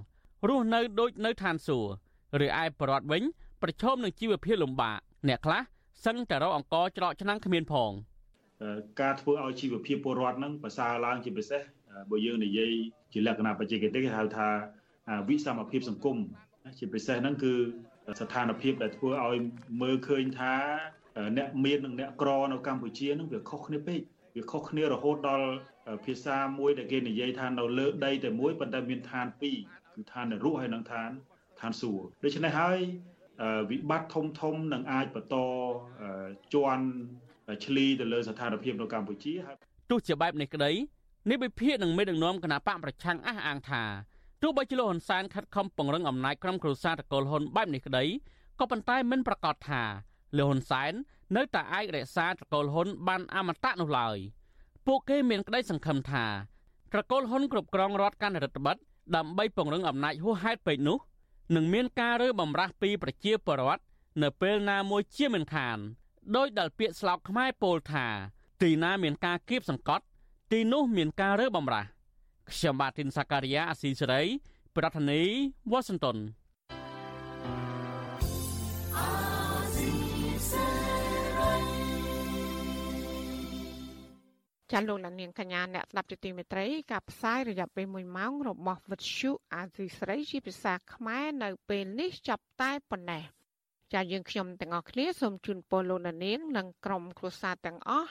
រស់នៅដូចនៅឋានសួគ៌ឬឯប្រវត្តិវិញ ប្រឈមនឹងជីវភាពលំបាកអ្នកខ្លះសឹងតែរកអង្គច្រកឆ្នាំងគ្មានផងការធ្វើឲ្យជីវភាពពលរដ្ឋនឹងប្រសើរឡើងជាពិសេសបើយើងនិយាយជាលក្ខណៈបច្ចេកទេសគេហៅថាវិសមភាពសង្គមជាពិសេសហ្នឹងគឺ ស្ថានភាពដែលធ្វើឲ្យមើលឃើញថាអ្នកមាននិងអ្នកក្រនៅកម្ពុជានឹងវាខុសគ្នាពេកវាខុសគ្នារហូតដល់ភាសាមួយដែលគេនិយាយថានៅលើដីតែមួយប៉ុន្តែមានឋានពីរគឺឋាននរកហើយនិងឋានឋានសួគ៌ដូច្នេះហើយវិបត្តិធំធំនឹងអាចបន្តជន់ឆ្លីទៅលើស្ថានភាពនៅកម្ពុជាហើយទោះជាបែបនេះក្តីនេះវិភាគនឹងមេដឹកនាំគណៈបកប្រឆាំងអះអាងថា ទោះបីជាលោកហ៊ុនសែនខិតខំពង្រឹងអំណាចក្រុមគ្រួសារតកូលហ៊ុនបែបនេះក្តីក៏ប៉ុន្តែមិនប្រកាសថាលោកហ៊ុនសែននៅតែអាចរក្សាតកូលហ៊ុនបានអមតៈនោះឡើយពួកគេមានក្តីសង្ឃឹមថាត្រកូលហ៊ុនគ្រប់គ្រងរដ្ឋកាន់រដ្ឋបတ်ដើម្បីពង្រឹងអំណាចហួសហេតុពេកនោះនឹងមានការរើបំរាស់ពីប្រជាពលរដ្ឋនៅពេលណាមួយជាមិនខានដោយដែលពាក្យស្លោកខ្មែរពោលថា ទីណាមានការគៀបសង្កត់ ទីនោះមានការរើបំរាស់ ខ្ញុំបាទទីនសាការីយ៉ាអស៊ីសេរីប្រធានាធិបតី Washington ចាលោកនាងកញ្ញាអ្នកស្ដាប់ជាទីមេត្រីការផ្សាយរយៈពេល1ម៉ោងរបស់វិទ្យុអាស៊ីស្រីជាភាសាខ្មែរនៅពេលនេះចាប់តែប៉ុណ្ណេះចាយើងខ្ញុំទាំងអស់គ្នាសូមជូនពរលោកនាងនិងក្រុមគ្រួសារទាំងអស់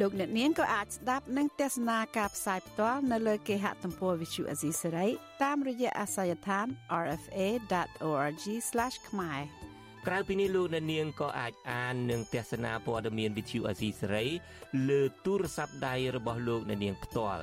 លោកអ្នកនាងក៏អាចស្ដាប់និងទស្សនាការផ្សាយផ្ទាល់នៅលើគេហទំព័រ Visual Asia សេរីតាមរយៈអាសយដ្ឋាន rfa.org/ ខ្មែរក្រៅពីនេះលោកអ្នកនាងក៏អាចអាននិងទស្សនាព័ត៌មាន Visual Asia សេរីលើទូរស័ព្ទដៃរបស់លោកអ្នកនាងផ្ទាល់